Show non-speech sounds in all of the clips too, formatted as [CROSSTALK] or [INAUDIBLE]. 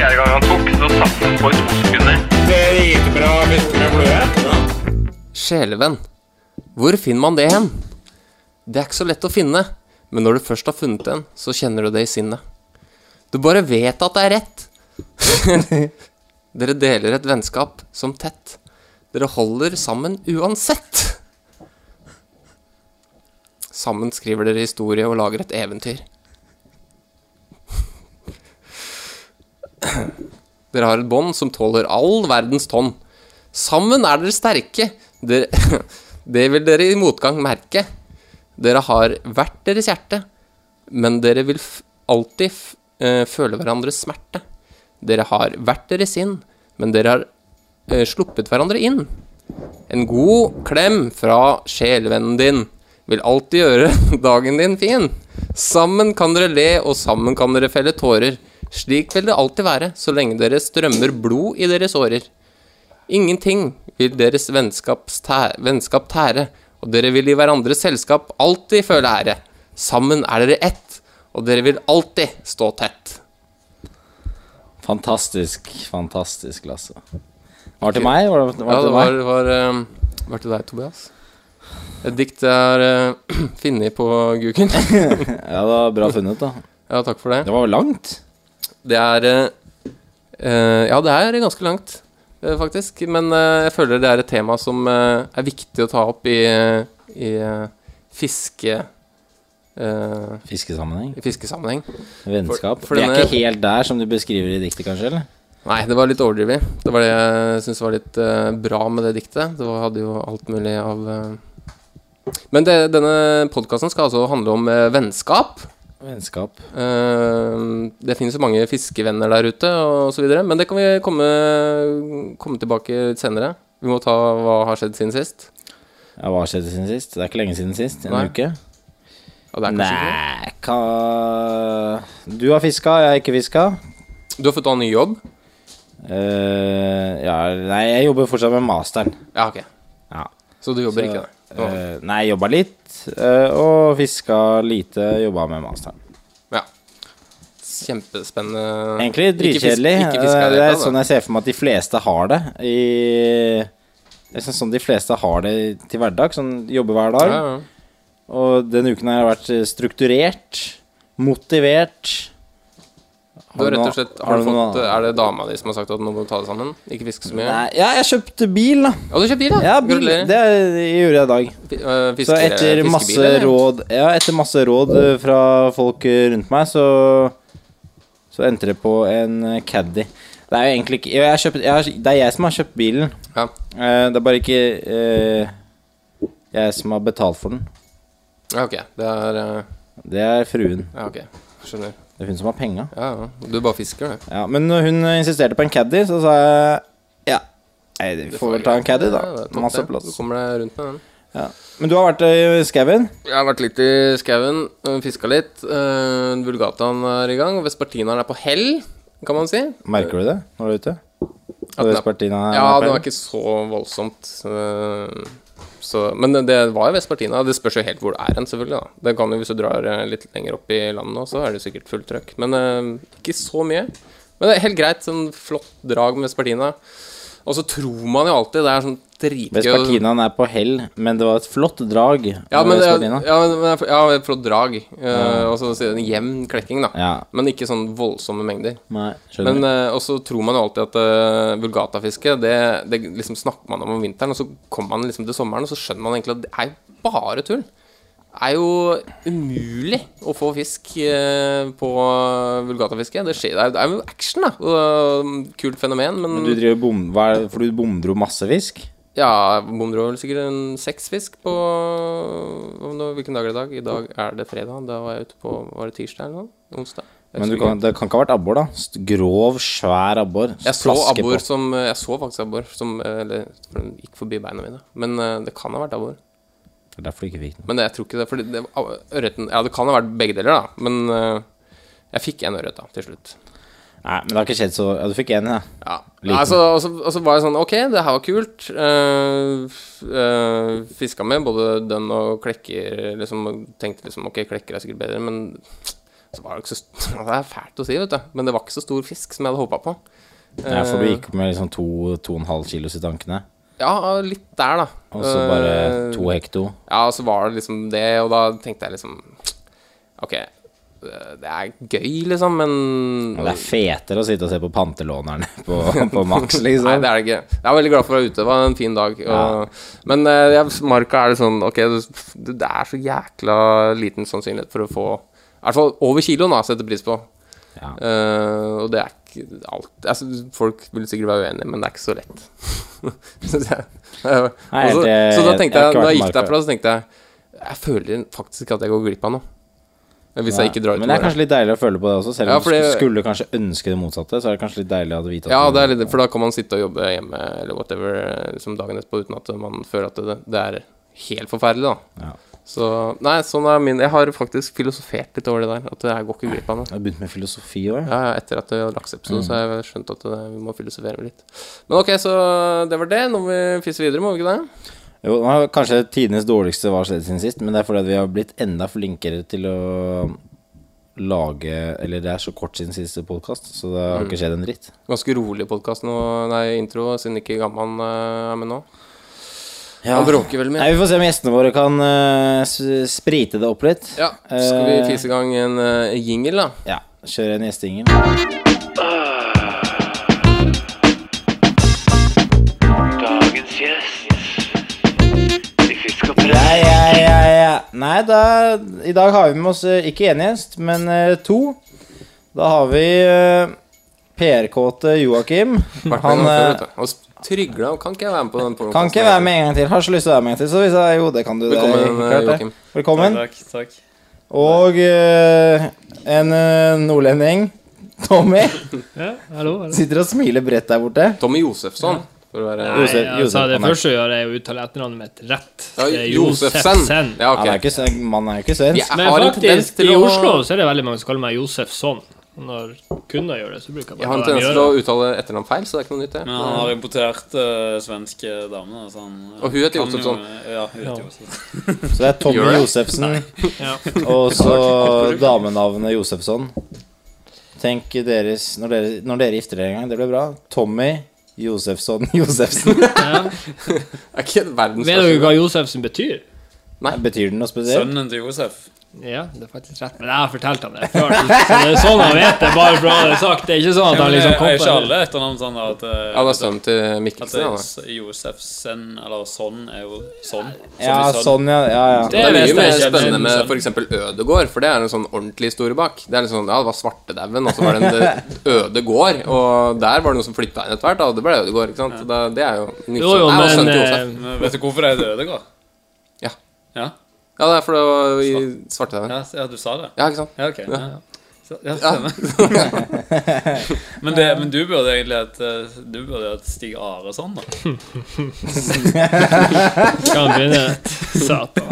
Fjerde gang han tok, så satt han på i to sekunder. Sjelevenn. Hvor finner man det hen? Det er ikke så lett å finne, men når du først har funnet en, så kjenner du det i sinnet. Du bare vet at det er rett. [LAUGHS] Dere deler et vennskap som tett. Dere holder sammen uansett. Sammen skriver dere historie og lager et eventyr. Dere har et bånd som tåler all verdens tonn. Sammen er dere sterke. Dere, [LAUGHS] det vil dere i motgang merke. Dere har hvert deres hjerte, men dere vil alltid eh, føle hverandres smerte. Dere har hvert deres sinn, men dere har eh, sluppet hverandre inn. En god klem fra sjelevennen din vil alltid gjøre [LAUGHS] dagen din fin. Sammen kan dere le, og sammen kan dere felle tårer. Slik vil det alltid være, så lenge dere strømmer blod i deres årer. Ingenting vil deres vennskap tære, og dere vil i hverandres selskap alltid føle ære. Sammen er dere ett, og dere vil alltid stå tett. Fantastisk, fantastisk, Lasse. Var det til meg? Var det, var Ja, det det var, var, eh, var til deg, Tobias. Et dikt er uh, [CLEARS THROAT] funnet på Guken [LAUGHS] Ja, det var bra funnet, da. ja, takk for det. Det var langt. Det er eh, eh, Ja, det er ganske langt, eh, faktisk. Men jeg føler det er et tema som er viktig å ta opp i, i fiske... Uh, Fiskesammenheng. I fiskesammenheng. Vennskap. For- for Vi er denne- ikke helt der som du beskriver i diktet, kanskje? eller? Nei, det var litt overdrevet. Det var det jeg syns var litt uh, bra med det diktet. Det var, hadde jo alt mulig av uh... Men det, denne podkasten skal altså handle om vennskap. Vennskap. Uh, det finnes jo mange fiskevenner der ute, og så videre, men det kan vi komme, komme tilbake senere. Vi må ta hva har skjedd siden sist. Ja, hva skjedd siden sist? Det er ikke lenge siden sist. En Nei. uke. Nei, hva Du har fiska, jeg har ikke fiska. Du har fått deg ny jobb? Uh, ja, nei, jeg jobber fortsatt med masteren. Ja, ok. Ja. Så du jobber Så, ikke, nei? Uh, nei, jobba litt, og fiska lite, jobba med masteren. ja. Kjempespennende. Egentlig dritkjedelig. Eh, det det er sånn jeg ser for meg at de fleste har det i Det er sånn de fleste har det til hverdag, sånn jobber hver dag. Ja, ja. Og denne uken har jeg vært eh, strukturert, motivert. Du har rett og slett har du fått, Er det dama di som har sagt at nå må du ta det sammen? Ikke fiske så mye? Nei, ja, jeg kjøpte bil, da. Å, du kjøper bil, da? Ja, bil. Det gjorde jeg i dag. Øh, Så etter masse eller? råd Ja, etter masse råd eh, fra folk eh, rundt meg, så Så endte det på en Caddy. Det er jo egentlig ikke jeg har kjøpt, jeg har, Det er jeg som har kjøpt bilen. Ja. Det er bare ikke jeg som har betalt for den. ja, ok. Det er uh... Det er fruen. Ja, ok. Skjønner. Det er hun som har penga. Ja, ja. Du bare fisker, du. Ja, men hun insisterte på en Caddy, så sa jeg ja. Nei, vi får vel ta en Caddy, da. Ja, Masse plass. Du kommer deg rundt med den. Ja. Men du har vært i skauen? Jeg har vært litt i skauen, øh, fiska litt. Uh, Vulgataen er i gang, Vespertinaen er på hell, kan man si. Merker du det når du er ute? Vespertinaen er- Ja, det var ikke så voldsomt. øh, så, men det var jo Vestpartina. Det spørs jo helt hvor det er hen, selvfølgelig. da Det kan jo Hvis du drar øh, litt lenger opp i landet nå, så er det sikkert fullt trøkk. Men øh, ikke så mye. Men det er helt greit. Sånn flott drag med Vespertina. Og så tror man jo alltid det er sånn dritgøy Vespertinaen er på hell, men det var et flott drag. Ja, men, ja, ja, men ja, flott drag. øh, Og så den jevn klekking, da. Ja, Men ikke sånn voldsomme mengder. nei. Men uh, Og så tror man jo alltid at uh, vulgatafiske, det, det liksom snakker man om om vinteren, og så kommer man liksom til sommeren, og så skjønner man egentlig at det er bare tull. Er jo umulig å få fisk eh, på vulgatafiske. Det, skjer, det, er, det jo action, da. Um, kult fenomen, men, Men du driver bom... Er for du bomdro masse fisk? ja, bomdro vel sikkert en seks fisk på Hvilken dag er det i dag? I dag er det fredag. Da var jeg ute på Var det tirsdag eller noe? Onsdag? Men du kan, det kan ikke ha vært abbor, da? Grov, svær abbor. Jeg så abbor som Jeg så faktisk abbor som Eller gikk forbi beina mine. Men eh, det kan ha vært abbor. Er derfor du ikke fikk den. Men jeg tror ikke det. Fordi det, ørreten Ja, det kan ha vært begge deler, da. Men uh, jeg fikk en ørret, da, til slutt. Nei, men det har ikke skjedd så Ja, du fikk én, ja. Ja. Altså, og, så, og så var jeg sånn Ok, det her var kult. Uh, fiska med både dønn og klekker, liksom. Tenkte liksom Ok, klekker er sikkert bedre, men så var det ikke så [LAUGHS] Det er fælt å si, vet du. Men det var ikke så stor fisk som jeg hadde håpa på. ja. For du Eh, gikk med liksom to, to og en halv kilos i tankene. Ja, litt der, da. Og så bare Eh, to hekto. Ja, og så var det liksom det, og da tenkte jeg liksom Ok, det er gøy, liksom, men Og det er fetere å sitte og se på pantelånerne [LAUGHS] på, på Max, [LAUGHS] liksom. Nei, det er det ikke. Jeg er veldig glad for å være ute. Det var en fin dag. Og, Men ja, Marka er det sånn Ok, det, er så jækla liten sannsynlighet for å få I hvert fall over kiloen, da, setter pris på. Ja. Uh, og det er alt altså, Folk vil sikkert være uenige, men det er ikke så lett. [LAUGHS] Synes Nei, så, det- så da tenkte jeg, jeg, da jeg gikk derfra, så tenkte jeg Jeg føler faktisk ikke at jeg går glipp av noe. Hvis jeg ikke drar ut Men det er kanskje litt deilig å føle på det også, selv om Ja, du skulle kanskje ønske det motsatte. Så er det kanskje litt deilig å vite at Ja, det er litt, for da kan man sitte og jobbe hjemme eller whatever liksom dagen etterpå uten at man føler at det, det er helt forferdelig, da. Ja. Så Nei, sånn er min Jeg har faktisk filosofert litt over det der. At jeg går ikke glipp av noe. Du har begynt med filosofi òg, Ja, ja, etter at det var lakseepisode, så har jeg skjønt at det, vi må filosofere litt. Men ok, så det var det. Nå må vi fisse videre, må vi ikke det? Jo, kanskje tidenes dårligste var skjedd siden sist, men det er fordi vi har blitt enda flinkere til å lage Eller det er så kort siden siste podkast, så det har ikke skjedd en dritt. Ganske rolig podkast nå, nei, intro, siden ikke Gamman eh, er med nå. Ja. Han bråker veldig mye. Nei. Vi får se om gjestene våre kan uh, sprite det opp litt. Ja, skal vi Eh, fise i gang en uh, jingle, da? Ja, kjøre en gjestejingle. Dagens gjest Ja, ja, ja, ja. Nei, da I dag har vi med oss eh, ikke én gjest, men uh, to. Da har vi uh, PR-kåte Joakim. Han, Han eh, Trygla kan ikke jeg være med på den podcasten kan ikke være med en gang til. Har så lyst til å være med en gang til. Så hvis jeg jo, det kan du. det Velkommen, det. Joakim. Velkommen. Takk, takk. Og uh, en uh, nordlending, Tommy, Ja, hallo. hallo. sitter og smiler bredt der borte. Tommy Josefsson, for å være Josef- Nei, altså, Josef, det er- første jeg gjør, er å uttale etternavnet mitt rett. ja, Josefsen. Josefsen. Ja, Han er ikke, man er jo ikke svensk. Men faktisk, i å Oslo så er det veldig mange som kaller meg Josefsson. Når kunder gjør det, så bruker man Jeg har en tendens til å uttale etternavn feil, så det er ikke noe nytt, det. Men han har importert uh, svenske damer. Altså han, Og hun heter Josefsson. Ja, hun heter Ja. Josefsson. [LAUGHS] Så det er Tommy? Josefsen [LAUGHS] Ja. [LAUGHS] og så damenavnet Josefsson. Tenk deres når dere, når dere gifter dere en gang. Det blir bra. Tommy Josefsson Josefsen. Ja. Er ikke verdens Vet dere hva Josefsen betyr? Betyr den noe spesielt? Sønnen til Josef. Ja, det er faktisk rett. Men jeg har fortalt ham det før. Så det er sånn han vet det, bare for å ha det sagt. Det er ikke sånn at han liksom liksom er ikke alle etternavn sånn at, er sønnen til Mikkelsen. da. Josefsen, eller sånn, er jo sånn. Ja, sånn, ja. ja, ja. Det Det er mye mer spennende med f.eks. Ødegård, for det er en sånn ordentlig historie bak. Det er litt sånn, ja, det var svartedauden, og så var det en det- øde gård, og der var det noen som flytta inn etter hvert, og det ble Ødegård, ikke sant. Så det er jo nytt. Jo, jo, eh. Men vet du hvorfor det er Ødegård? Ja. Ja? Ja, det er for det var i svartedauden. ja, ja, du sa det? Ja, ikke sant. Ja, ok. Ja. Så, ja, stemmer. [LAUGHS] men, det, men du burde egentlig hatt eh, Du burde hatt Stig Aresson, da. [LAUGHS] kan begynne? Satan.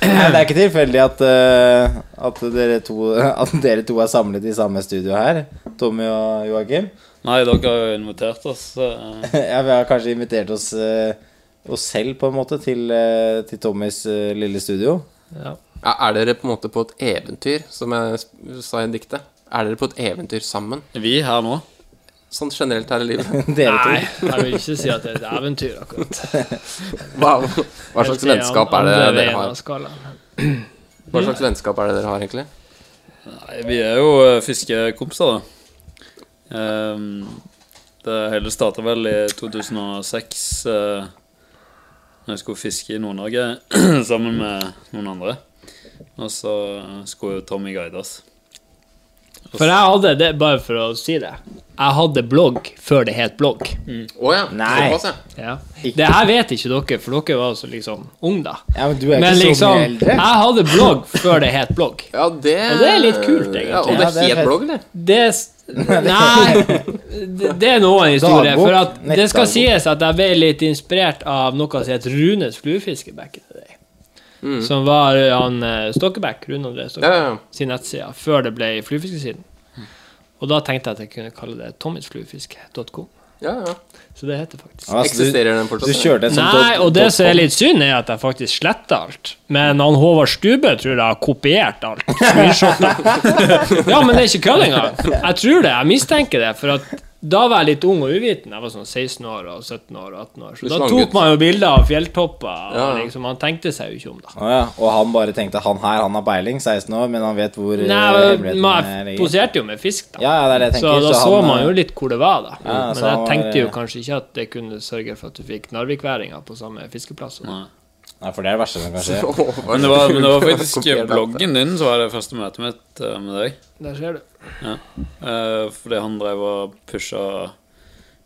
Nei, det er ikke tilfeldig at, uh, at, dere to, [LAUGHS] at dere to er samlet i samme studio her. Tommy og Joakim. Nei, dere har jo invitert oss. Uh. Ja, vi har kanskje invitert oss, eh, oss selv, på en måte, til, eh, til Tommys eh, lille studio. Ja. Er dere på en måte på et eventyr, som jeg sa i diktet? Er dere på et eventyr sammen? vi her nå. Sånn generelt her i livet. [LAUGHS] Dere to. Nei, jeg vil ikke si at det er et eventyr, akkurat. [LAUGHS] Hva, hva slags vennskap er det dere har? Hva slags vennskap er det dere har, egentlig? Nei, vi er jo eh, fiskekompiser, da. Um, det hele starta vel i 2006, uh, jeg skulle fiske i Nord-Norge [CLEARS THROAT] sammen med noen andre. Og så skulle Tommy guide oss. For jeg hadde det, bare for å si det Jeg hadde blogg før det het blogg. Å ja. Nei. Ja. Ja. Det her vet ikke dere, for dere var så liksom unge da. Ja, men du er Men ikke liksom, så mye eldre. jeg hadde blogg før det het blogg. Ja, det Og det er litt kult, egentlig. Ja, og det het fett. blogg, eller? Det Nei, det, er noe av en historie. For at det skal sies at jeg ble litt inspirert av noe som het Runes fluefiske back in day. Som var eh, han eh, Stokkebekk, Rune André Ja, Stokkebekk, ja, ja. sin nettside, før det ble fluefiskesiden. Og da tenkte jeg at jeg kunne kalle det tommysfluefiske.com. ja, ja. Så det heter faktisk Altså, du, Eksisterer den du fortsatt? sånn Nei, og det som er litt synd, er at jeg faktisk sletter alt. Men han Håvard Stube tror jeg har kopiert alt. [LAUGHS] Ja, men det er ikke kødd engang. Jeg tror det. Jeg mistenker det. For at da var jeg litt ung og uviten. Jeg var sånn 16 år og 17 år og 18 år. Så da tok man jo bilder av fjelltopper. Ja, liksom, han tenkte seg jo ikke om, da. Ah, ja, og han bare tenkte han her, han har peiling, 16 år, men han vet hvor eh, Nei, man ligger. poserte jo med fisk, da. Ja, ja, det er det jeg Så da så, han, man eh, jo litt hvor det var, da. Ja, Men så jeg var- tenkte jo kanskje ikke at det kunne sørge for at du fikk narvikværinga på samme fiskeplass. Nei. Nei, for det er det verste som kan skje. [LAUGHS] Men det var, men det var faktisk [LAUGHS] bloggen din som var det første møtet mitt eh, med deg. Der ser du. Eh, fordi han drev og pusha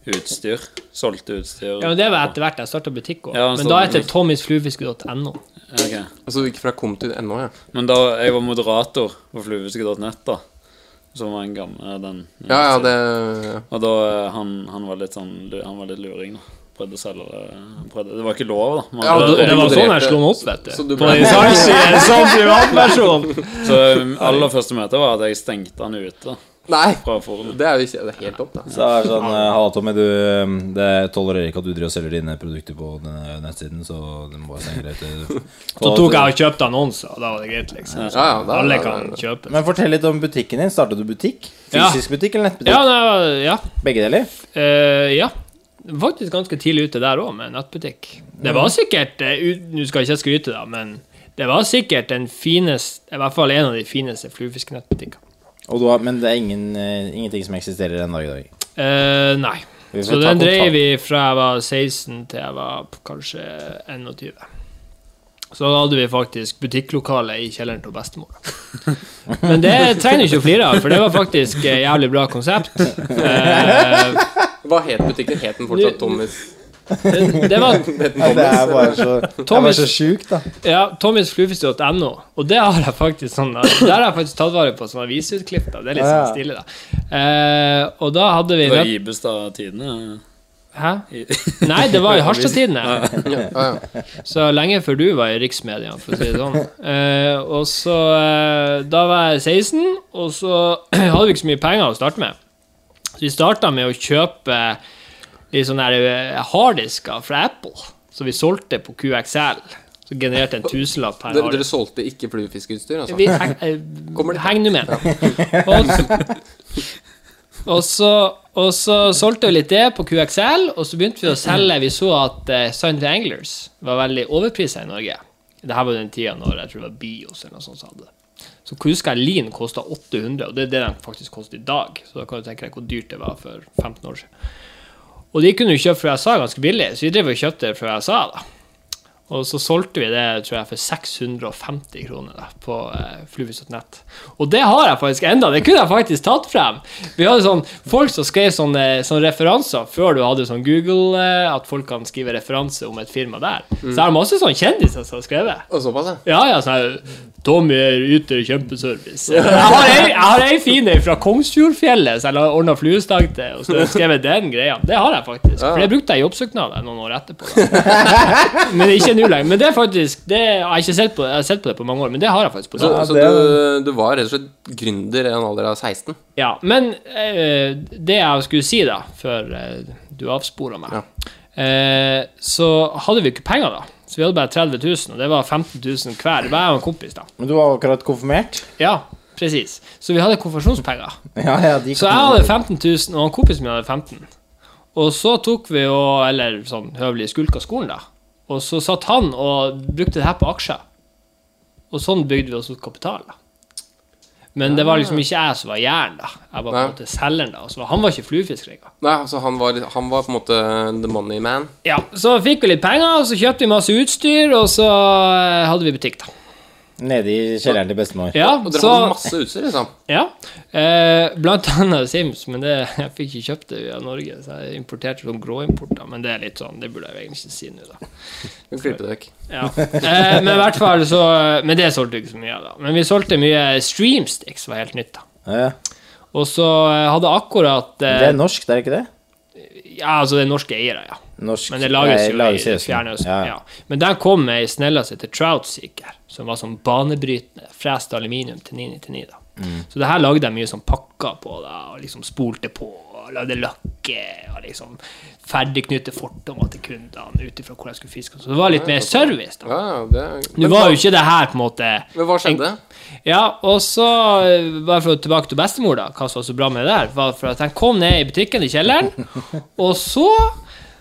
utstyr. Solgte utstyr. Ja, men Det var etter hvert jeg starta butikk òg. Ja, han men startet da heter butikk. tommysfluefiske.no. Ok. Altså, du gikk fra kom til NO, ja. Men da jeg var moderator på fluefiske.nett, da, som var en gammel den Ja, ja, det Og da eh, han, han var litt sånn lu- Han var litt luring, da. Prøvde å selge det prøvde, Det var ikke lov, da. Man, Ja, han Det, det var sånn jeg slo den opp, vet du. Så du På ble- en salgsside som privatperson. Så um, aller første møte var at jeg stengte han ute Nei! Det er jo ikke det er helt opp, da. Så er det sånn eh, Halla, Tommy, du eh, Det tolererer ikke at du driver og selger dine produkter på denne nettsiden, så du må bare stenge det ute. [LAUGHS] Så tok jeg og kjøpte annonser, og da var det greit, liksom. Ja, ja, da, Alle da- kan kjøpe. Men fortell litt om butikken din. Startet du butikk? Fysisk butikk eller nettbutikk? Ja, da, ja. Begge deler? Uh, ja. Faktisk ganske tidlig ute der òg, med nettbutikk. Det var sikkert eh, Nå skal jeg ikke skryte, da, men det var sikkert den fineste I hvert fall en av de fineste fluefiskenettbutikkene. Og men det er ingen, uh, ingenting som eksisterer den dag i dag? Uh, nei. Så den drev vi fra jeg var 16 til jeg var kanskje 21. Så da hadde vi faktisk butikklokale i kjelleren til bestemor. [LAUGHS] Men det trenger du ikke å flire av, for det var faktisk et jævlig bra konsept. [LAUGHS] Eh, Hva het butikken? Het den fortsatt Thomas? det, det var [LAUGHS] det er bare så, Thomas- så sjukt, da. Ja, tommysfluefisk.no. Og det har jeg faktisk sånn Der har jeg faktisk tatt vare på sånne avisutklipp. Det er litt Ja. sånn stilig, da. Eh, og da hadde vi Det var. Ibestad-tidene? Hæ? [LAUGHS] Nei, det var i [LAUGHS] Harstad-tidene. Så lenge før du var i riksmedia, for å si det sånn. Eh, og så eh, Da var jeg 16, og så [CLEARS THROAT] hadde vi ikke så mye penger å starte med. Så vi starta med å kjøpe litt sånne eh, harddisker fra Apple, som vi solgte på QXL. Så genererte en tusenlapp per Dere, dere solgte ikke fluefiskeutstyr, altså? Vi heng, eh, heng nå med. Og, så, og så solgte vi litt det på QXL, og så begynte vi å selge Vi så at uh, Sundry Anglers var veldig overprisa i Norge. Det her var den tida når jeg tror det var Bios eller noe sånt som hadde det. Så husker jeg Lean kosta 800, og det er det den faktisk koster i dag. Så da kan du tenke deg hvor dyrt det var for 15 år siden. Og de kunne du kjøpe fra USA ganske billig, så vi drev og kjøpte det fra USA. da. Og så solgte vi det tror jeg, for 650 kroner da, på eh, fluvis.nett. Og det har jeg faktisk enda, det kunne jeg faktisk tatt frem. Vi hadde sånn folk som skrev sånne, sånne referanser før du hadde sånn Google, eh, at folk kan skrive referanse om et firma der. Så jeg har masse sånne kjendiser som har skrevet. Og såpass, ja. Ja, så sånn Tommy yter kjempeservice. [LAUGHS] Jeg har ei, jeg har ei fin ei fra Kongsfjordfjellet som jeg ordna fluestang til, og så skrevet den greia. Det har jeg faktisk. For det brukte jeg i jobbsøknaden noen år etterpå. Da. [LAUGHS] Men ikke nå lenger. Men det er faktisk det, Jeg har ikke sett på, jeg har sett på det på mange år, men det har jeg faktisk på Så, det. så du, du var rett og slett gründer i en alder av 16? Ja, men eh, det jeg skulle si, da, før eh, du avspora meg, Ja. eh, så hadde vi ikke penger, da. Så vi hadde bare 30 000, og det var 15 000 hver. Det var jeg og en kompis, da. Men du var akkurat konfirmert? Ja, presis. Så vi hadde konfirmasjonspenger. Ja, ja, Så jeg hadde 15 000, og han kompisen min hadde 15 Og så tok vi jo, eller sånn høvelig, skulka skolen, da. Og så satt han og brukte det her på aksjer. Og sånn bygde vi oss opp kapital, da. Men det var liksom ikke jeg som var jern, da. Jeg var på en Nei. måte selgeren, da. Og så var- han var ikke fluefisker engang. Nei, altså han var, han var på en måte the money man. Ja, så fikk vi litt penger, og så kjøpte vi masse utstyr, og så eh, hadde vi butikk, da. Nede i kjelleren til bestemor. Ja, Og dere så hadde masse utstyr, liksom? Ja. Eh, blant annet Sims, men det, jeg fikk ikke kjøpt det via Norge. Så jeg importerte sånn gråimporter, men det er litt sånn Det burde jeg egentlig ikke si nå, da. Vi klipper klippe det vekk. Ja. Eh, men i hvert fall så Men det solgte vi ikke så mye av, da. Men vi solgte mye Streamsticks, var helt nytt, da. Ja, ja. Og så eh, hadde akkurat eh, Det er norsk, det er ikke det? Ja, altså det er norske eiere, ja. Norsk Men det lages Nei, jo lages i Østen. Fjernøsten. Ja. Ja. Men den kom med ei snella som heter Troutseeker, som var sånn banebrytende. Frest aluminium til 999, da. Mm. Så det her lagde jeg mye sånn pakker på, da, og liksom spolte på, og lagde lakke, og liksom ferdigknytte fortommer til kundene ut ifra hvor jeg skulle fiske. Så det var litt mer service, da. Ja, ja, det Nå var jo ikke det her på en måte Men hva skjedde? ja, og så, eh, bare for å tilbake til bestemor, da, hva som var så bra med det der, var for at han kom ned i butikken i kjelleren, [LAUGHS] og så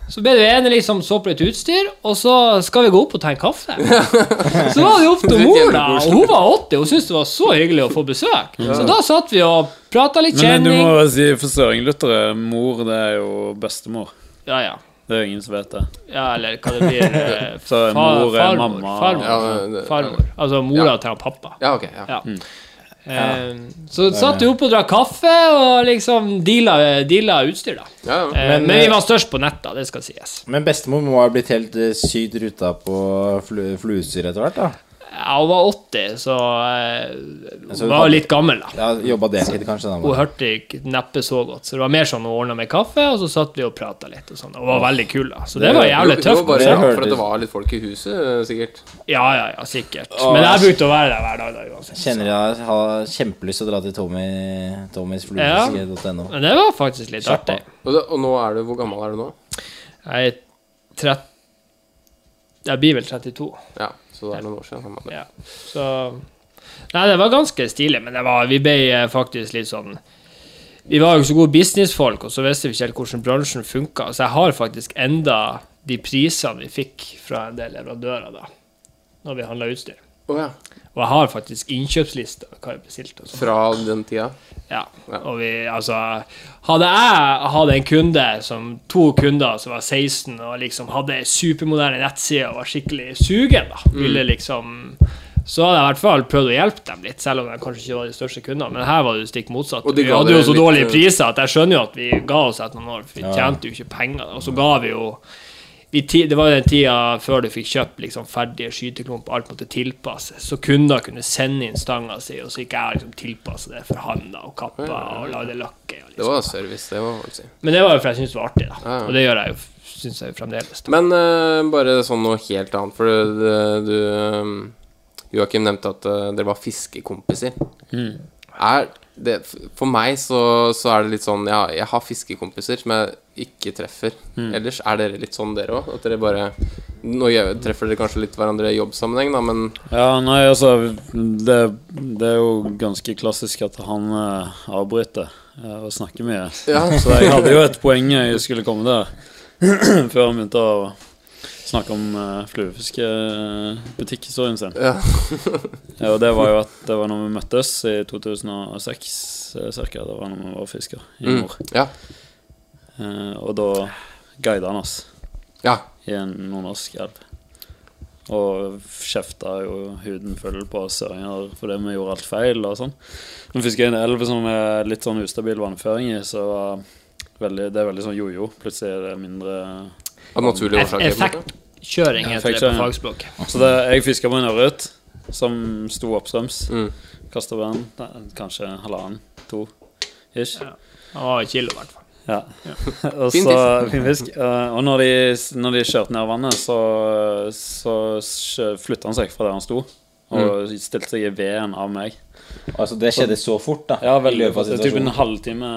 så ble det ene liksom så på litt utstyr, og så skal vi gå opp og ta en kaffe. [LAUGHS] Så var det opp til mor, da, og hun var 80, hun syntes det var så hyggelig å få besøk. Så da satt vi og prata litt kjenning. Men du må må si for søringlyttere, mor det er jo bestemor. Ja, ja. Det er jo ingen som vet det. Ja, eller hva det blir. eh, [LAUGHS] Så fa- mor er farmor, mamma. Farmor. Farmor. Altså mora Ja. til pappa. Ja, ok. Ja. Ja. Eh, så satt vi oppe og drakk kaffe og liksom deala, deala utstyr, da. Ja, ja. Eh, Men, men, vi eh, var størst på nett, da. Det skal sies. Men bestemor må ha blitt helt eh, sydd ruta på flu, fluestyr etter hvert, da. Ja, hun var 80, så eh, Altså, hun var litt gammel, da. Ja, Jobba deltid, kanskje. Hun hørte ikke neppe så godt, så det var mer sånn hun ordna med kaffe, og så satt vi og prata litt. og sånn. Hun var veldig kul, da. Så det var jævlig tøft. du var bare det for at det var litt folk i huset, sikkert. Ja, ja, ja, sikkert. Men jeg brukte å være der hver dag. da, uansett. Kjenner jeg har kjempelyst til å dra til Tommy, Tommys Ja, Men det var faktisk litt Kjappa. artig. Og, det, og nå er du Hvor gammel er du nå? Jeg er 30 Jeg blir vel 32. Ja, så det er noen år siden. Ja. Så Nei, det var ganske stilig, men det var, vi ble eh, faktisk litt sånn Vi var jo ikke så gode businessfolk, og så visste vi ikke helt hvordan bransjen funka. Så jeg har faktisk enda de prisene vi fikk fra en del leverandører da, når vi handla utstyr. Oh, ja. Og jeg har faktisk innkjøpslista hva jeg bestilte. og sånn. Fra den tida? Ja. Ja. Og vi, altså Hadde jeg hatt en kunde som to kunder som var 16 og liksom hadde supermoderne nettsider og var skikkelig sugen, da, Mm. ville liksom så hadde jeg i hvert fall prøvd å hjelpe dem litt, selv om jeg kanskje ikke var de største kundene. Men her var det jo stikk motsatt. De Vi hadde jo så litt, dårlige eh, priser at jeg skjønner jo at vi ga oss etter noen år, for vi tjente jo ikke penger. Og så ga vi jo Det var den tida før du fikk kjøpt liksom ferdige skyteklumper, alt måtte tilpasses. Så kunder kunne sende inn stanga si, og så gikk jeg liksom tilpasse det for han da, og kappa og lagde lakke. Og Det liksom. var service, det må man vel si. Men det var jo for jeg syntes det var artig, da. Ja, ja. Og det gjør jeg jo syns jeg jo fremdeles. Da. Men uh, bare sånn noe helt annet, for du, du um, Joakim nevnte at uh, dere var fiskekompiser. Er det, for meg så, så er det litt sånn Ja, jeg har fiskekompiser som jeg ikke treffer. Ellers er dere litt sånn, dere òg? At dere bare Nå treffer dere kanskje litt hverandre i jobbsammenheng, da, men Ja, nei, altså Det, det er jo ganske klassisk at han eh, avbryter eh, og snakker mye. Ja. Så jeg hadde jo et [LAUGHS] poeng jeg skulle komme der, [CLEARS THROAT] før han begynte å snakke om uh, fluefiskebutikkhistorien sin. Ja. [LAUGHS] Ja, og det var jo at det var når vi møttes i 2006 eh, cirka. Det var når vi var fisker i Mm. nord. Ja. Uh, og da guida han oss ja. i en nordnorsk elv. Og kjefta jo huden full på oss søringer fordi vi gjorde alt feil og sånn. Når vi fisker i en elv som er litt sånn ustabil vannføring i, så var veldig, det er veldig sånn jojo. Plutselig er det mindre Av naturlige årsaker. Effektkjøring heter det på fagspråk. Så det, jeg fiska på en ørret som sto oppstrøms. Mm. Kasta den, kanskje halvannen, to ish. Ja. Og et kilo, i hvert fall. Ja. [LAUGHS] og så fin fisk. Eh, og når de, når de kjørte ned vannet, så, så flytta han seg fra der han sto, og stilte seg i veden av meg. Altså, det skjedde så fort, da. Ja, i veldig. løpet av Det er typ en halvtime.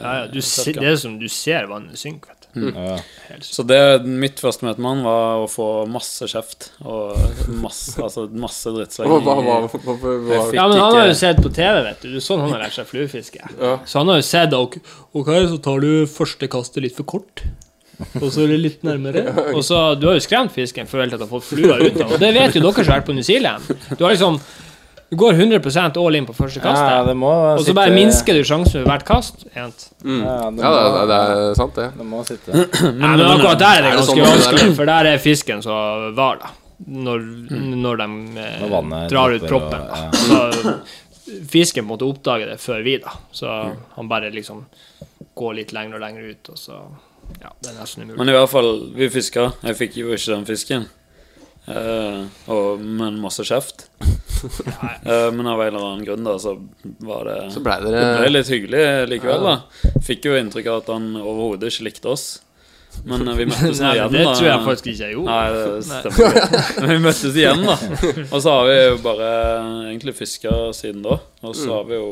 Ja, ja, du det er som du ser vannet synke, Ja. Så det, mitt første møte med han var å få masse kjeft og masse, altså masse drittsleng. Hva, hva, hva, hva, hva, hva, Jeg fikk Ja, men han har jo sett på TV, vet du. Det er sånn han har lært seg fluefiske. Ja. Så han har jo sett ok, så tar du første kastet litt for kort. Og så det litt nærmere. Og så, Du har jo skremt fisken før du har fått flua ut Og det vet jo dere som har vært på New Zealand. Du har liksom Du går 100% all in på første Ja, kastet, det må og så bare sitte- minsker du sjansen ved hvert kast. Mm. Ja, Ja, det det, er- det er sant, det. Det må sitte. [CLEARS THROAT] men, men akkurat der er det Er det ganske sånn vanskelig, for der er fisken så var, da. når, når de eh, Når drar ut proppen. og- ja. Så fisken måtte oppdage det før vi, da. Så Mm. han bare liksom går litt lenger og lenger ut, og så Ja, det er nesten umulig. Men i hvert fall, vi fiska. Jeg fikk jo ikke den fisken. Eh, og, men masse kjeft. uh, [LAUGHS] men av en eller annen grunn, da, så var det Så blei Det ble litt hyggelig likevel, da. Fikk jo inntrykk av at han overhodet ikke likte oss. Men eh, vi [LAUGHS] møttes nå igjen, da. det da. tror jeg faktisk ikke jeg gjorde. Nei, det stemmer. [LAUGHS] Men vi møttes igjen, da. Og så har vi jo bare egentlig fiska siden da. Og så har vi jo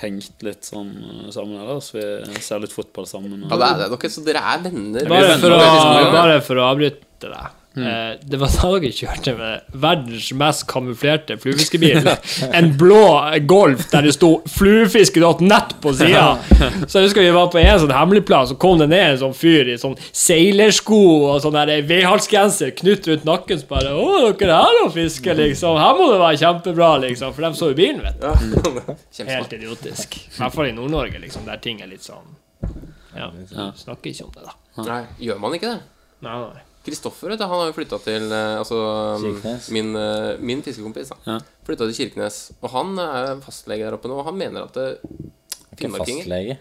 hengt litt sånn sammen ellers. Vi ser litt fotball sammen. Ja, det er det. Dere, så dere er venner? Bare for, å, Det liksom- bare for å avbryte deg. Eh, det var da dere kjørte med verdens mest kamuflerte fluefiskebil. En blå Golf der det sto 'fluefiske.nett' på sida. [LAUGHS] Så jeg husker vi var på en sånn hemmelig plan, så kom det ned en sånn fyr i sånn seilersko og sånn der vedhalsgenser knytt rundt nakken. Så bare 'Å, dere er her og fisker', liksom. Her må det være kjempebra, liksom. For de så jo bilen, vet du. [LAUGHS] Helt idiotisk. I hvert fall i Nord-Norge, liksom, der ting er litt sånn Ja. Snakker ikke om det, da. Nei, gjør man ikke det? Nei, nei. Kristoffer han har jo flytta til eh, altså, um, min, eh, min fiskekompis. da Ja. Flytta til Kirkenes. Og han er fastlege der oppe nå, og han mener at det, Ikke fastlege.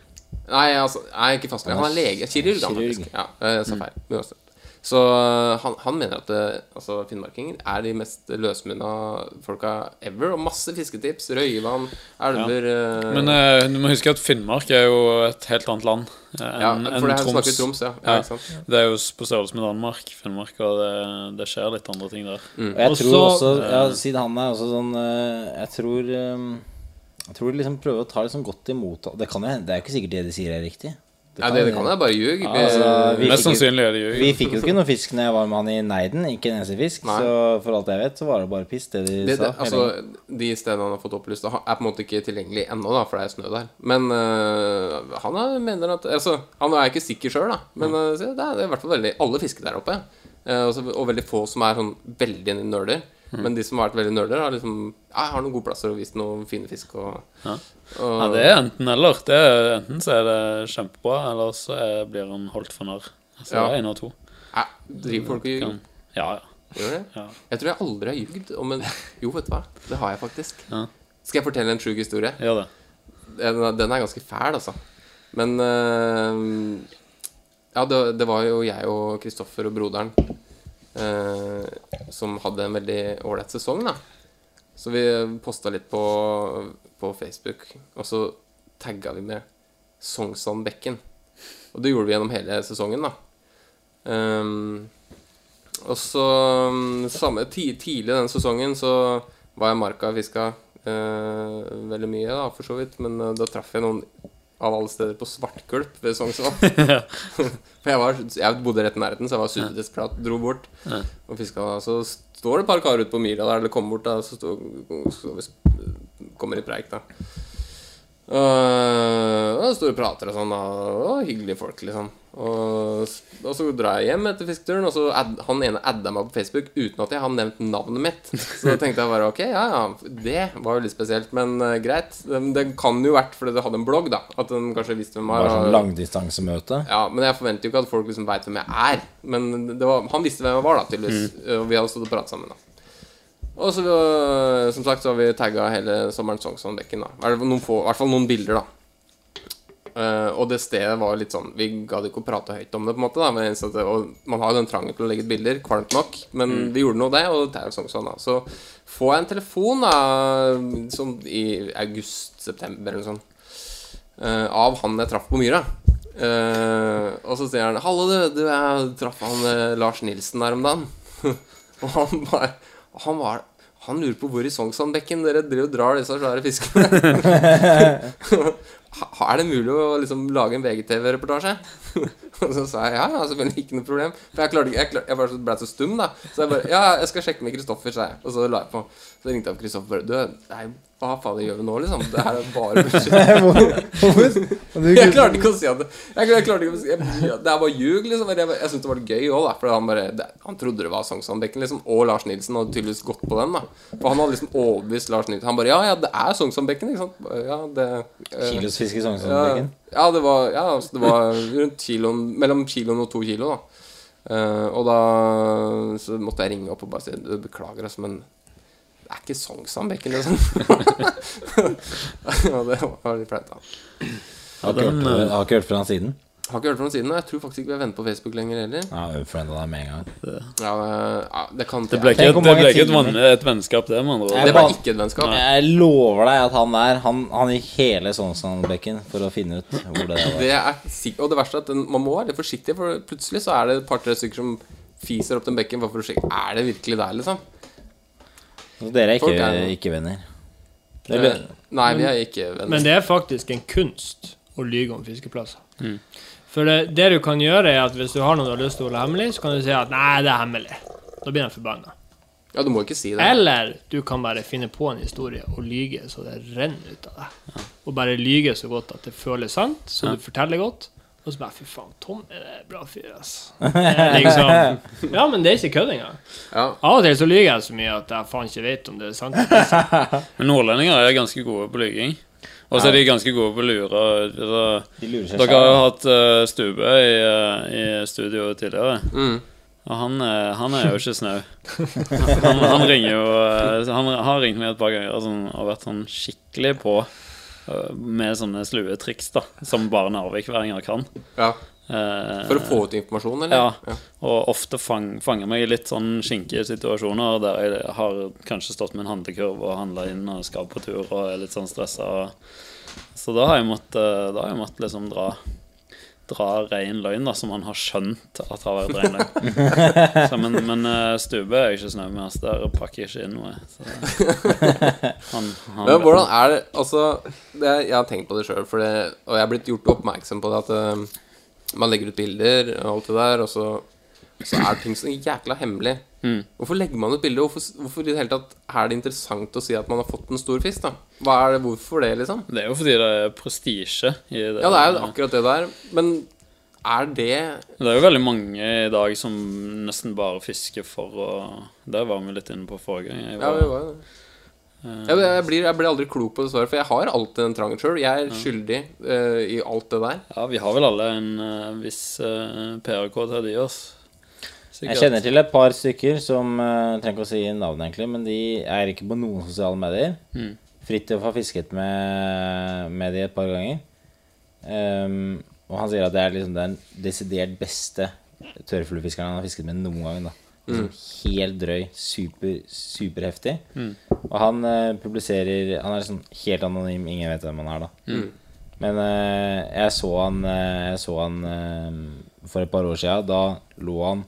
Nei, altså, nei, ikke fastlege. Han er lege. Kirurg, han faktisk. Ja, jeg sa feil. Men uansett. Så øh, han, han mener at det, altså, finnmarkinger er de mest løsmunna folka ever. Og masse fisketips. Røyvann, elver ja. Men eh, du må huske at Finnmark er jo et helt annet land eh, Ja, enn for det enn her snakker Troms, ja. ja, Ja. Det er jo på størrelse med Danmark, Finnmark, og det, det skjer litt andre ting der. Og jeg tror også, ja, siden han er også sånn eh, Jeg tror eh, Jeg tror de liksom prøver å ta det liksom godt imot Det kan jo det er jo ikke sikkert det de sier er riktig. Ja, det, det kan jeg bare ljug. Altså, Mest sannsynlig er det ljug. Vi fikk jo ikke noe fisk når jeg var med han i Neiden. Ikke en eneste fisk. Nei. Så for alt jeg vet, så var det bare piss, det de det, sa. det, altså, de stedene han har fått opplyst, er på en måte ikke tilgjengelig ennå, da, for det er snø der. Men uh, han er, mener at Altså, han er ikke sikker sjøl, da. Men uh, det, er, det er i hvert fall veldig Alle fisker der oppe. Uh, og, så, og veldig få som er sånn veldig nerder. Men de som har vært veldig nerder, har liksom jeg har noen gode plasser og vist noen fine fisk og, Ja. og Ja, det er enten eller. Er, enten så er det kjempebra, eller så er, blir han holdt for narr. Så Ja. det er en av to. Ja, Driver folk og ljuger? Ja, ja. Gjør det? Ja. Jeg tror jeg aldri har ljugd om en Jo, vet du hva. Det har jeg faktisk. Ja. Skal jeg fortelle en sjuk historie? Gjør det. Den, den er ganske fæl, altså. Men uh, Ja, det, det var jo jeg og Kristoffer og broderen øh, som hadde en veldig ålreit sesong, da. Så vi posta litt på, på Facebook, og så tagga vi med Sognsvann-bekken. Og det gjorde vi gjennom hele sesongen, da. Um, og så um, samme, Tidlig den sesongen så var jeg marka og fiska eh, veldig mye, da, for så vidt. Men eh, da traff jeg noen av alle steder på Svartkulp ved Sognsvann. [LAUGHS] for jeg, var, jeg bodde rett i nærheten, så jeg var superdesperat. Dro bort Ja. og fiska. Så står det et par karer ute på myra der, eller kommer bort, da, så, stod, så kommer i preik, da. Og, og står og prater og sånn, da. Og hyggelige folk, liksom. Og, og så drar jeg hjem etter fisketuren, og så add, han ene adda meg på Facebook uten at jeg har nevnt navnet mitt. Så da tenkte jeg bare ok, ja ja, det var jo litt spesielt, men uh, greit. Det, det kan jo vært fordi det hadde en blogg, da. At den kanskje visste hvem jeg var. sånn langdistansemøte. Ja, men jeg forventer jo ikke at folk liksom veit hvem jeg er. Men det var, han visste hvem jeg var, da, tydeligvis. Og vi hadde stått og pratet sammen, da. Og så, øh, som sagt, så har vi tagga hele sommeren fall noen få- i hvert fall noen bilder, da. Uh, og det stedet var litt sånn Vi gadd ikke å prate høyt om det, på en måte. da men det, Og man har jo den trangen til å legge ut bilder, kvalmt nok. Men vi gjorde nå det, og det er jo sånn sånn, da. Så får jeg en telefon, da, sånn i august-september eller sånt, eh, av han jeg traff på Myra. Uh, og så sier han 'Hallo, du, du jeg traff han eh, Lars Nilsen der om dagen'. [LAUGHS] og han bare Han var han lurer på hvor i Sognsvannbekken dere driver og drar disse svære fiskene. [LAUGHS] [LAUGHS] Er det mulig å liksom lage en VGTV-reportasje? [LAUGHS] og så sa jeg ja, ja, selvfølgelig ikke noe problem. For jeg klarte Jeg, klarte, jeg bare ble så stum, da. Så jeg bare Ja, jeg skal sjekke med Kristoffer, sa jeg. Og så la jeg på. Så ringte jeg opp Kristoffer bare Du, nei, hva faen gjør vi nå, liksom? Det her er bare bullshit. [LAUGHS] [LAUGHS] Jeg klarte ikke å si at det Jeg, jeg klarte ikke å si jeg, Det er bare ljug, liksom. Jeg, jeg syntes det var gøy òg, da. For han bare det, Han trodde det var Sognsvann-bekken, liksom. Og Lars Nilsen hadde tydeligvis gått på den, da. For han hadde liksom overbevist Lars Nilsen. Han bare Ja, ja, det er Sognsvann-bekken, ikke sant? Ja, det eh, Kilosfisk i ja, det var, ja altså, det var rundt kiloen Mellom kiloen og to kilo, da. Uh, og da så måtte jeg ringe opp og bare si «Du, beklager, altså, men det er ikke Sognsvann-bekken, liksom. [LAUGHS] og det var litt flaut, da. Har ikke, hørt, eh, har ikke hørt fra han siden. Har ikke hørt fra ham siden, og jeg tror faktisk ikke vi er venner på Facebook lenger heller. Ja, Unfrienda deg med en gang. Ja, eh, ja, det kan Det ble ikke, et, det ble ikke et, timer. et vennskap, det, Man. Det var ikke et vennskap. Jeg lover deg at han der Han, han gikk hele Sognsvann-bekken for å finne ut hvor det var. Det er Og det verste er at den, man må være litt forsiktig, for plutselig så er det et par-tre stykker som fiser opp den bekken bare for å sjekke Er det virkelig der, liksom. Så dere er ikke, er- ikke venner? Eh, Eller, Nei, vi er ikke venner. Men det er faktisk en kunst å lyge om fiskeplasser. For det, det du kan gjøre, er at hvis du har noe du har lyst til å holde hemmelig, så kan du si at 'nei, det er hemmelig'. Da blir de forbanna. Ja, du må ikke si det. Eller du kan bare finne på en historie og lyge så det renner ut av deg. Og bare lyge så godt at det føles sant, så du forteller godt. Og så bare 'fy faen, Tom er det bra fyr', ass. [LAUGHS] Liksom, ja, men det er ikke kødd engang. Ja. Av og til så lyver jeg så mye at jeg faen ikke vet om det er sant. [LAUGHS] Men nordlendinger er ganske gode på lyging. Og så er de ganske gode på å lure. Altså, de lurer seg Dere har jo hatt uh, Stube i, eh, i studio tidligere. Mm. Og han, er- han er jo ikke snau. Han, han ringer jo eh, Han har ringt meg et par ganger sånn, og vært sånn skikkelig på eh, med sånne slue triks, da. Som bare narvikværinger kan. ja. Eh, For å få ut informasjon, eller? ja. Og ofte fang, fanger meg i litt sånn skinkige situasjoner der jeg har kanskje stått med en handlekurv og handla inn og skal på tur og er litt sånn stressa. Så da har jeg måttet, da har jeg måttet liksom dra Dra rein løgn, da, som han har skjønt at har vært rein løgn. [LAUGHS] Så, men men eh, Stube er jeg ikke snau med. Altså, der pakker jeg ikke inn noe. Så. [LAUGHS] Han, han, Men hvordan er det Altså, det, jeg har tenkt på det sjøl, og jeg er blitt gjort oppmerksom på det at eh, man legger ut bilder og alt det der, og så, så er ting så jækla hemmelig. Mm. Hvorfor legger man ut bilder? Hvorfor, hvorfor i det hele tatt er det interessant å si at man har fått en stor fisk, da? Hva er det, Hvorfor det, liksom? Det er jo fordi det er prestisje i det. Ja, det er jo akkurat det der, men er det Det er jo veldig mange i dag som nesten bare fisker for å Der var vi litt inne på forrige gang. Jeg Ja, vi var det. Jeg, jeg, blir, jeg blir aldri klok på det svaret, for jeg har alltid den trangen sjøl. Jeg er skyldig uh, i alt det der. ja, vi har vel alle en uh, viss uh, PRK til de oss. Jeg kjenner til et par stykker som uh, trenger ikke å si navn, egentlig, men de er ikke på noen sosiale medier. Mm. Fridtjof har fisket med, med de et par ganger. Um, og han sier at det er liksom den desidert beste tørrfluefiskeren han har fisket med noen gang. da liksom Helt drøy, super, superheftig. Og han uh, publiserer Han er liksom helt anonym, ingen vet hvem han er, da. Men uh, jeg så han, uh, jeg så han for et par år siden. Da lå han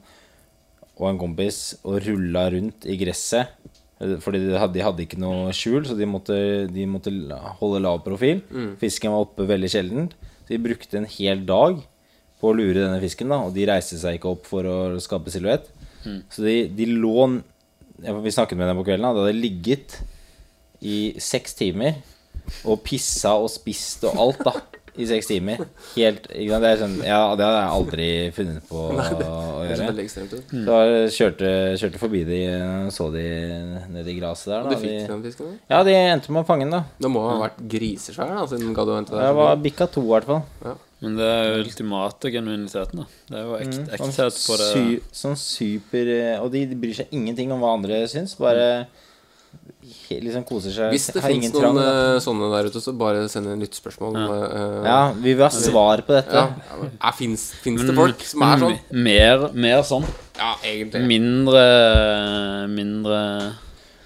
og en kompis og rulla rundt i gresset. Fordi de hadde, de hadde ikke noe skjul, så de måtte, de måtte holde lav profil. Fisken var oppe veldig sjelden. Så de brukte en hel dag på å lure denne fisken, da, og de reiste seg ikke opp for å skape silhuett. Så de, de lå Vi snakket med dem på kvelden, da. De hadde ligget i seks timer og pissa og spist og alt, da. I seks timer. Helt? Det, sånn, ja, det hadde jeg aldri funnet på å Det å gjøre. veldig ekstremt mm. Så kjørte, kjørte forbi de, så de nedi i gresset der. Og du fikk De, fisken? da? ja, de endte med å fange den, da. Det må ha vært grisesvær, da, siden gadd å vente Det der. var bikka to, i hvert fall. Men det er jo ultimate genuiniteten, da. Det er jo ekt, Sånn, ekthet på det. sy, sånn super eh, Og de bryr seg ingenting om hva andre syns. Bare liksom koser seg. Hvis det fins noen trang, eh, sånne der ute, så bare send inn lyttspørsmål. Uh, Ja, vi vil ha svar på dette. ja. ja Fins det folk som er sånn? Mer, mer sånn. Ja, egentlig. Mindre Mindre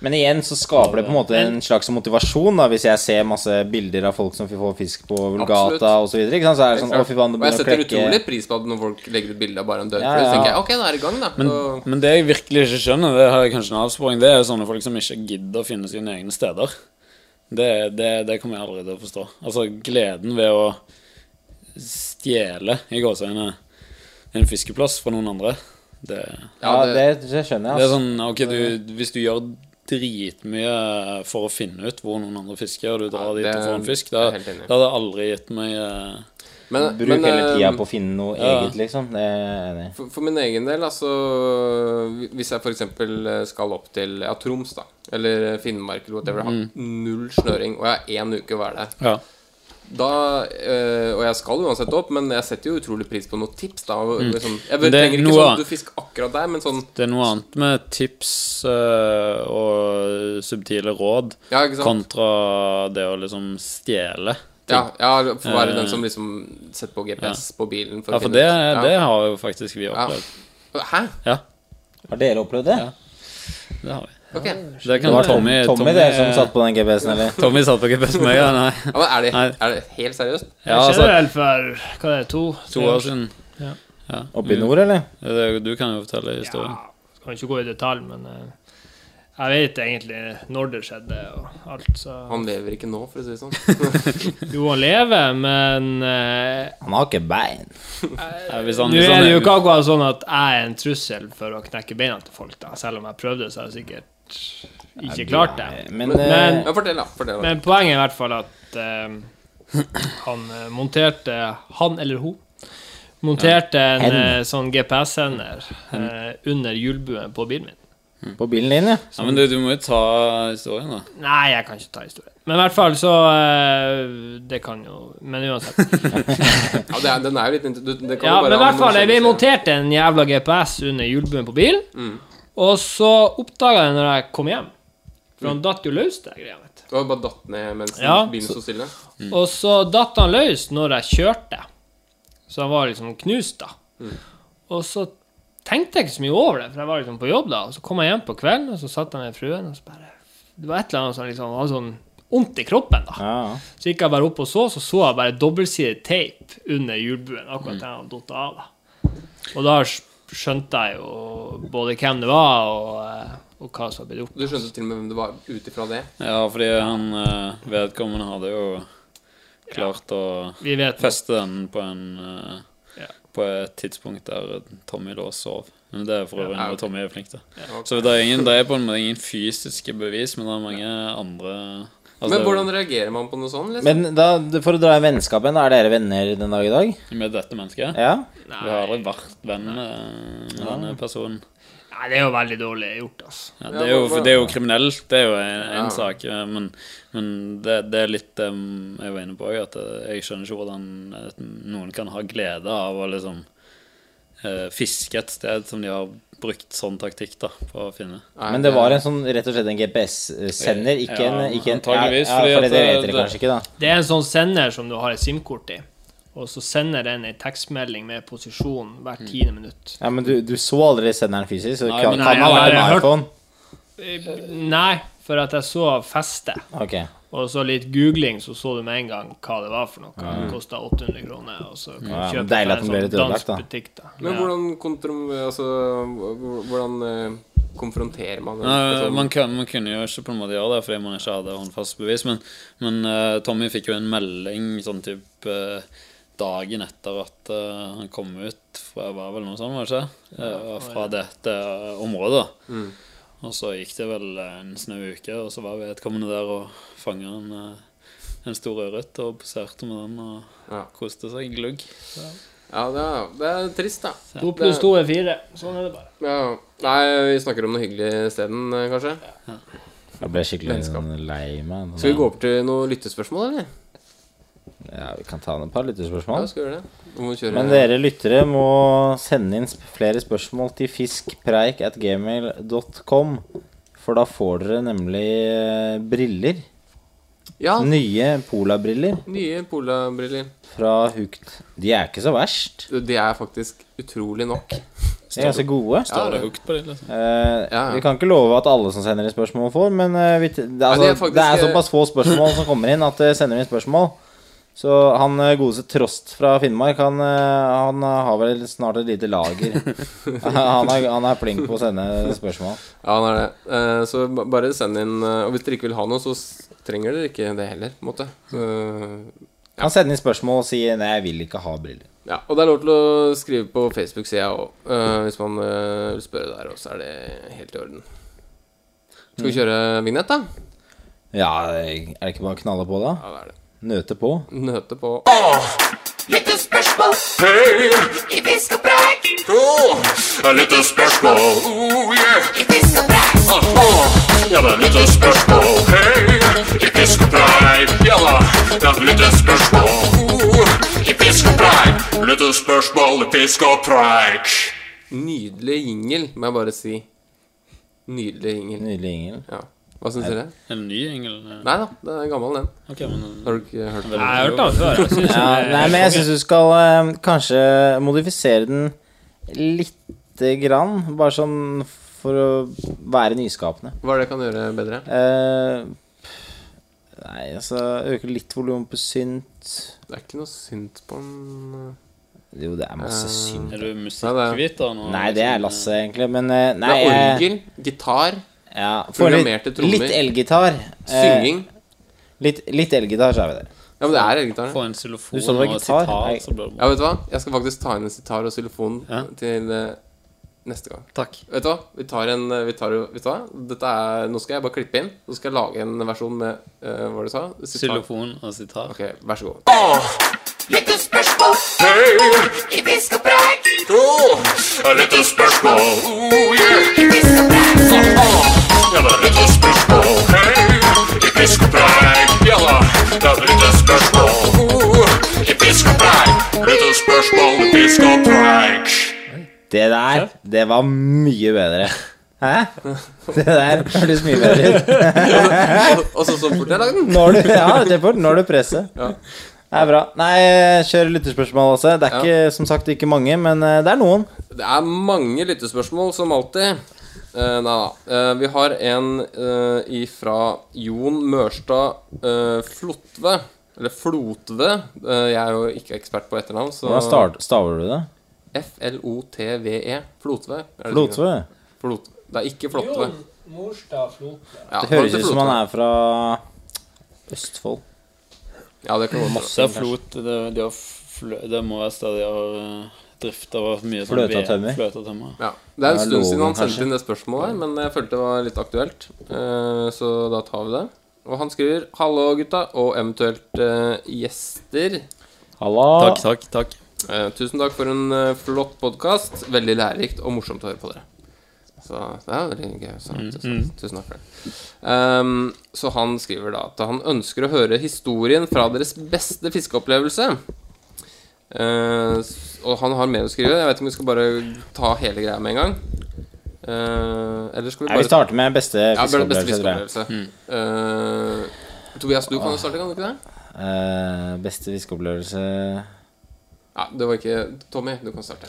Men igjen så skaper det på en måte en slags motivasjon da hvis jeg ser masse bilder av folk som får fisk på. Vulgata osv. Så, videre, ikke sant? så er det sånn Å, fy faen, det Og jeg setter utrolig pris på at når folk legger ut bilde av bare en død Ja, ja. tenker jeg ok, da er det i gang, da. Men, og... men det jeg virkelig ikke skjønner, det har jeg kanskje en avsporing, det er sånne folk som ikke gidder å finne sine egne steder. Det, det, det kommer jeg aldri til å forstå. Altså gleden ved å stjele i gåseøynene, en fiskeplass fra noen andre. Det, Ja, det- det, det skjønner det er Altså. sånn Ok, du, hvis du gjør dritmye for å finne ut hvor noen andre fisker, og du drar Ja, dit og får en fisk, Det, det hadde det aldri gitt meg eh, Men, Bruk men, hele tida eh, på å finne noe ja. eget, liksom. Det er jeg. For, for min egen del, altså Hvis jeg f.eks. skal opp til ja, Troms, da, eller Finnmark eller whatever, har Mm. null snøring, og jeg har én uke å være der, Ja. Da øh, Og jeg skal uansett opp, men jeg setter jo utrolig pris på noen tips. da mm. liksom, Jeg er trenger ikke sånn du fisk akkurat der, men sånn Det er noe annet med tips øh, og subtile råd Ja, ikke sant? kontra det å liksom stjele. Ja, ja for å være Eh, den som liksom setter på GPS på bilen. For Ja, for finne det, ut. det har jo faktisk vi opplevd. Hæ? Ja, Har dere opplevd det? Ja. det har vi. Ok. Det Det var Tommy Tommy, Tommy det som satt på den GPS-en, eller? [LAUGHS] Tommy satt på GPS med ja. Nei. Ja, er, det, er det helt seriøst? Ja, Det skjedde altså, vel for hva er det, to, to år siden. Oppe i nord, eller? Det, du kan jo fortelle historien. Ja, kan ikke gå i detalj, men eh, jeg vet egentlig når det skjedde og alt, så Han lever ikke nå, for å si det sånn. [LAUGHS] Jo, han lever, men uh, Han har ikke bein. Ja, Nå hvis er det jo ikke akkurat sånn at jeg er en trussel for å knekke beina til folk, da. Selv om jeg prøvde, så er det sikkert ikke klart det. Men, Men- men fortell, da. Fortell, da. Men poenget er i hvert fall at uh, han eh, monterte Han eller hun monterte en Hen. eh, sånn GPS-sender uh, under hjulbuen på bilen min. på bilen din, ja. Ja, men du, du må jo ta historien, da. Nei, jeg kan ikke ta historien. Men i hvert fall så eh, Det kan jo Men uansett. [LAUGHS] Ja, det er, den er jo litt du- det kan Ja, jo bare men i hvert fall, vi monterte en jævla GPS under hjulbuen på bilen, Mm. Og så oppdaga jeg når jeg kom hjem For han datt jo løs, det greia, vet du. Har bare datt ned mens Ja. bilen sto stille? Og så datt han løs når jeg kjørte. Så han var liksom knust, da. Og så tenkte jeg ikke så mye over det, for jeg var liksom på jobb da. Og så kom jeg hjem på kvelden, og så satt jeg med fruen, og så bare Det var et eller annet som liksom var sånn vondt i kroppen, da. ja. Så gikk jeg bare opp og så, så så jeg bare dobbeltsidet teip under hjulbuen, akkurat der han datt av. da. Og da skjønte jeg jo både hvem det var, og, eh, og hva som hadde blitt gjort. Du skjønte til og med hvem det var ut ifra det? Ja, fordi han eh, vedkommende hadde jo klart å feste den på en eh, Ja. På et tidspunkt der Tommy lå og sov. Men det er for øvrig Ja, okay. Tommy er flink til. ok. Så det er, ingen, det er på en måte ingen fysiske bevis, men det er mange andre altså, Men hvordan reagerer man på noe sånt? Liksom? Men da, for å dra i vennskapen, er dere venner den dag i dag? Med dette mennesket? Ja? Vi har aldri vært venn med, denne personen. Nei, det er jo veldig dårlig gjort, altså. Ja, det, er jo, det er jo kriminelt, det er jo en, en Ja. sak, men, men det, det er litt um, jeg var inne på òg, at eh, jeg skjønner ikke hvordan eh, noen kan ha glede av å liksom fiske et sted som de har brukt sånn taktikk da, på å finne. Nei, Men det var en sånn, rett og slett en GPS-sender, ikke en, Ja, ikke en antageligvis, Ja, fordi ja, for at det vet det- dere det- kanskje ikke, da. Det er en sånn sender som du har et SIM-kort i, og så sender den en tekstmelding med posisjon hvert tiende minutt. Ja, Men du, du så aldri senderen fysisk, så Nei, kan, men kan nei, ha jeg en hørt- iPhone. Nei, for at jeg så festet, Ok. Og så litt googling, så så du med en gang hva det var for noe. Det kosta 800 kroner, og så kan du kjøpe fra en sånn dansk da. butikk, da. Men Ja. hvordan, kontrum, altså, hvordan eh, konfronterer man det? Nei, man, kan, man kunne jo ikke på en måte gjøre det fordi man ikke hadde håndfast bevis, men, men uh, Tommy fikk jo en melding sånn type uh, dagen etter at uh, han kom ut fra var vel noe sånt, var det ikke? Fra dette området. da. Og så gikk det vel en snau uke, og så var vedkommende der og fanga en, eh, en stor ørret og poserte med den og Ja. koste seg glugg. Ja, det er, det er trist, da. To pluss to er fire. Sånn er det bare. Ja. Nei, vi snakker om noe hyggelig isteden, kanskje? kanskje. Jeg ble skikkelig Vennskap. lei meg. Skal vi gå over til noen lyttespørsmål, eller? Ja, Vi kan ta et par Ja, lyttespørsmål. skal gjøre det. Må kjøre Men dere lyttere må sende inn flere spørsmål til fiskpreik at gmail.com. For da får dere nemlig eh, briller. Ja, Nye polabriller. nye Pola-briller. fra Hukt. De er ikke så verst. De er faktisk utrolig nok. De er ganske gode. Står det Hugt på dem? liksom? Eh, Ja. Vi kan ikke love at alle som sender inn spørsmål, får, men eh, vi, det, er, altså, ja, de er faktisk, det er eh, såpass få spørsmål som kommer inn, at det sender inn spørsmål. Så han eh, godeste Trost fra Finnmark, han, eh, han eh, har vel snart et lite lager. [LAUGHS] han, er, han er flink på å sende spørsmål. Ja, han er det. Eh, Så bare send inn Og hvis dere ikke vil ha noe, så trenger dere ikke det heller, på en måte. Ja. Han sender inn spørsmål og sier 'nei, jeg vil ikke ha briller'. Ja, og det er lov til å skrive på Facebook-sida òg, hvis man vil spørre der, òg, så er det helt i orden. Skal vi kjøre vignett, da? Ja, er det ikke bare å knalle på, da? Ja, det er det. Nøte på. Nøte på Oh, lite spørsmål. Oh, yeah. Ah, ah. Ja, det er spørsmål. hey. i fiskepreik. Ja da. Ja, oh, i fisk og preik. Lyttespørsmål i fisk og preik. Nydelig jingle, må jeg bare si. Nydelig jingle. Nydelig jingel. Ja. Hva syns dere? En ny engel? Nei da, det er gammel, den. Okay, men Har du ikke hørt den? Jeg har hørt den før. Jeg synes Ja, er- nei, men jeg syns du skal uh, kanskje modifisere den lite grann. Bare sånn for å være nyskapende. Hva er det jeg kan gjøre bedre? Uh, nei, altså Øke litt volum på synt. Det er ikke noe synt på den uh, Jo, det er masse Eh, synt. er du musikkviter nå? Nei, det er liksom? Lasse, egentlig. Men nei, Det er orgel, gitar, Ja, Programmerte litt, trommer. litt elgitar. Eh, synging. litt, litt elgitar, så er vi der. Ja, men det er elgitar. Få en xylofon og en sitar, så blir det Ja, vet du hva? Jeg skal faktisk ta inn en sitar og xylofon Ja. til eh, neste gang. Takk. Vet du hva? Vi tar en eh, vi tar, vet du hva? Dette er, Nå skal jeg bare klippe inn. Så skal jeg lage en versjon med eh, Hva var det du sa? Sitar. Xylofon og sitar. Ok, vær så god. Ja, lyttespørsmål. Oh, yeah. Ja, det lyttespørsmål. Hei, i fisk og preik. Ja da, det i fisk og preik. Lyttespørsmål i fisk og preik. Det der, det var mye bedre. Hæ? Det der hørtes mye bedre ut. Og så så fort jeg lagde den. Du, ja, det er fort. Nå er du presset. Det er bra. Nei, kjør lytterspørsmål også. Det er ikke, som sagt ikke mange, men eh, det er noen. Det er mange lyttespørsmål, som alltid. Eh, nei da. Uh, vi har en uh, ifra Jon Mørstad uh, Flotve. Eller Flotve. Jeg er jo ikke ekspert på etternavn, så Hvordan start, staver du det? F-L-O-T-V-E. Flotve. Flotve? Flotve? det? Er ikke Flotve. Morstad Flotve. Ja, Det høres ut som han er fra Østfold. Ja, det kan være. Det er flot. Det, de har flø, det må være stadig de har uh, drift av mye sånn Fløte og tømmer. Fløte og tømmer. Ja. Det er en stund siden han sendte inn det spørsmålet, men jeg følte det var litt aktuelt. Eh, så da tar vi det. Og han skriver 'Hallo, gutta', og eventuelt eh, gjester. Halla. Takk, takk, takk. Eh, tusen takk for en flott podkast. Veldig lærerikt og morsomt å høre på dere. Så det er veldig gøy. Så, tusen, tusen takk for det. Um, så han skriver da at han ønsker å høre historien fra deres beste fiskeopplevelse. Eh, s- og han har mer å skrive. Jeg vet ikke om vi skal bare ta hele greia med en gang. Uh, eller skal vi Nei, vi starter med beste bare fiskeopplevelse. Ja, mm. Eh, Tobias, du kan jo starte, kan du ikke det? Uh, beste fiskeopplevelse Ja, det var ikke Tommy, du kan starte.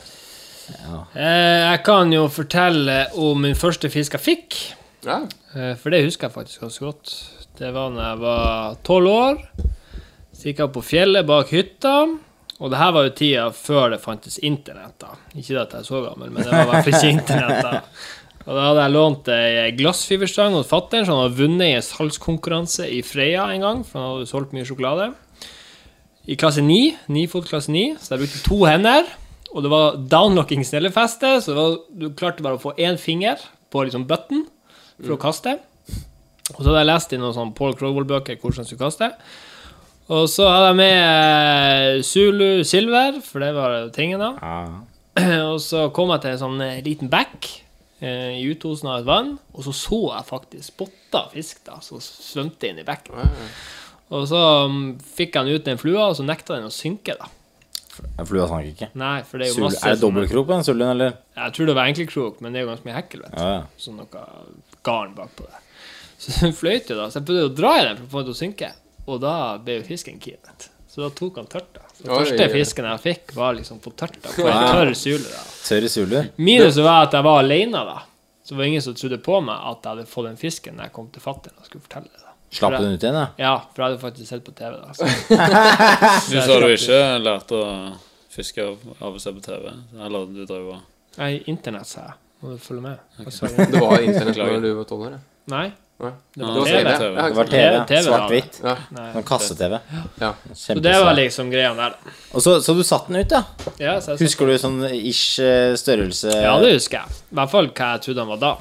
Ja. jeg kan jo fortelle om min første fisk jeg fikk. Ja, Eh, For det husker jeg faktisk ganske godt. Det var da jeg var tolv år. Så gikk opp på fjellet bak hytta. Og det her var jo tida før det fantes internett. da Ikke at jeg er så gammel, men det var i hvert fall ikke internett da. Og da hadde jeg lånt ei glassfiberstang hos fatter'n, så han hadde vunnet i en salgskonkurranse i Freia en gang, for han hadde solgt mye sjokolade. I klasse 9, nifot klasse 9, så jeg brukte to hender. Og det var downlocking snellefeste, så det var, du klarte bare å få én finger på liksom button for å kaste. Og så hadde jeg lest i noen sånn Paul Crowell-bøker hvordan du skulle kaste. Og så hadde jeg med eh, Zulu Silver, for det var tingen da. Ja. [CLEARS THROAT] Og så kom jeg til en sånn eh, liten bekk eh, i utosen av et vann, og så så jeg faktisk spotta fisk da, som svømte inn i bekken. Og så mm, fikk han ut den flua, og så nekta den å synke, da. Flua sank ikke. Nei, for det er jo Sul, masse er det dobbeltkrok på den sullen, eller? Jeg tror det var enkelkrok, men det er jo ganske mye hekkel, vet du. Ja, ja. Sånn noe garn bakpå det. Så den [LAUGHS] fløyt jo da, så jeg prøvde å dra i den for å få den til å synke, og da ble jo fisken keen. Så da tok han tørt, da. Så Den første fisken jeg fikk, var liksom på tørt, da, på en tørr sule, da. Tørre sulu. Minuset var at jeg var alene, da. Så det var ingen som trodde på meg at jeg hadde fått den fisken når jeg kom til fatter'n og skulle fortelle det. da. Slapp du den ut igjen, da? Ja, for jeg hadde faktisk sett på TV. da. Så. [LAUGHS] Du sa du ikke lærte å fiske av, av å se på TV? Eller du drev og Nei, internett, sa jeg. Må du følge med. Okay. Det var internett da du var tolv år? ja. Nei? Nei. Det var TV. TV. TV. Det var? TV. TV. Svart-hvitt. Ja. Sånn kasse-TV. ja. Så det var liksom greia der. Og så, så du satt den ut, ja? Ja, så jeg Husker du sånn ish eh, størrelse? Ja, det husker jeg. I hvert fall hva jeg trodde han var da.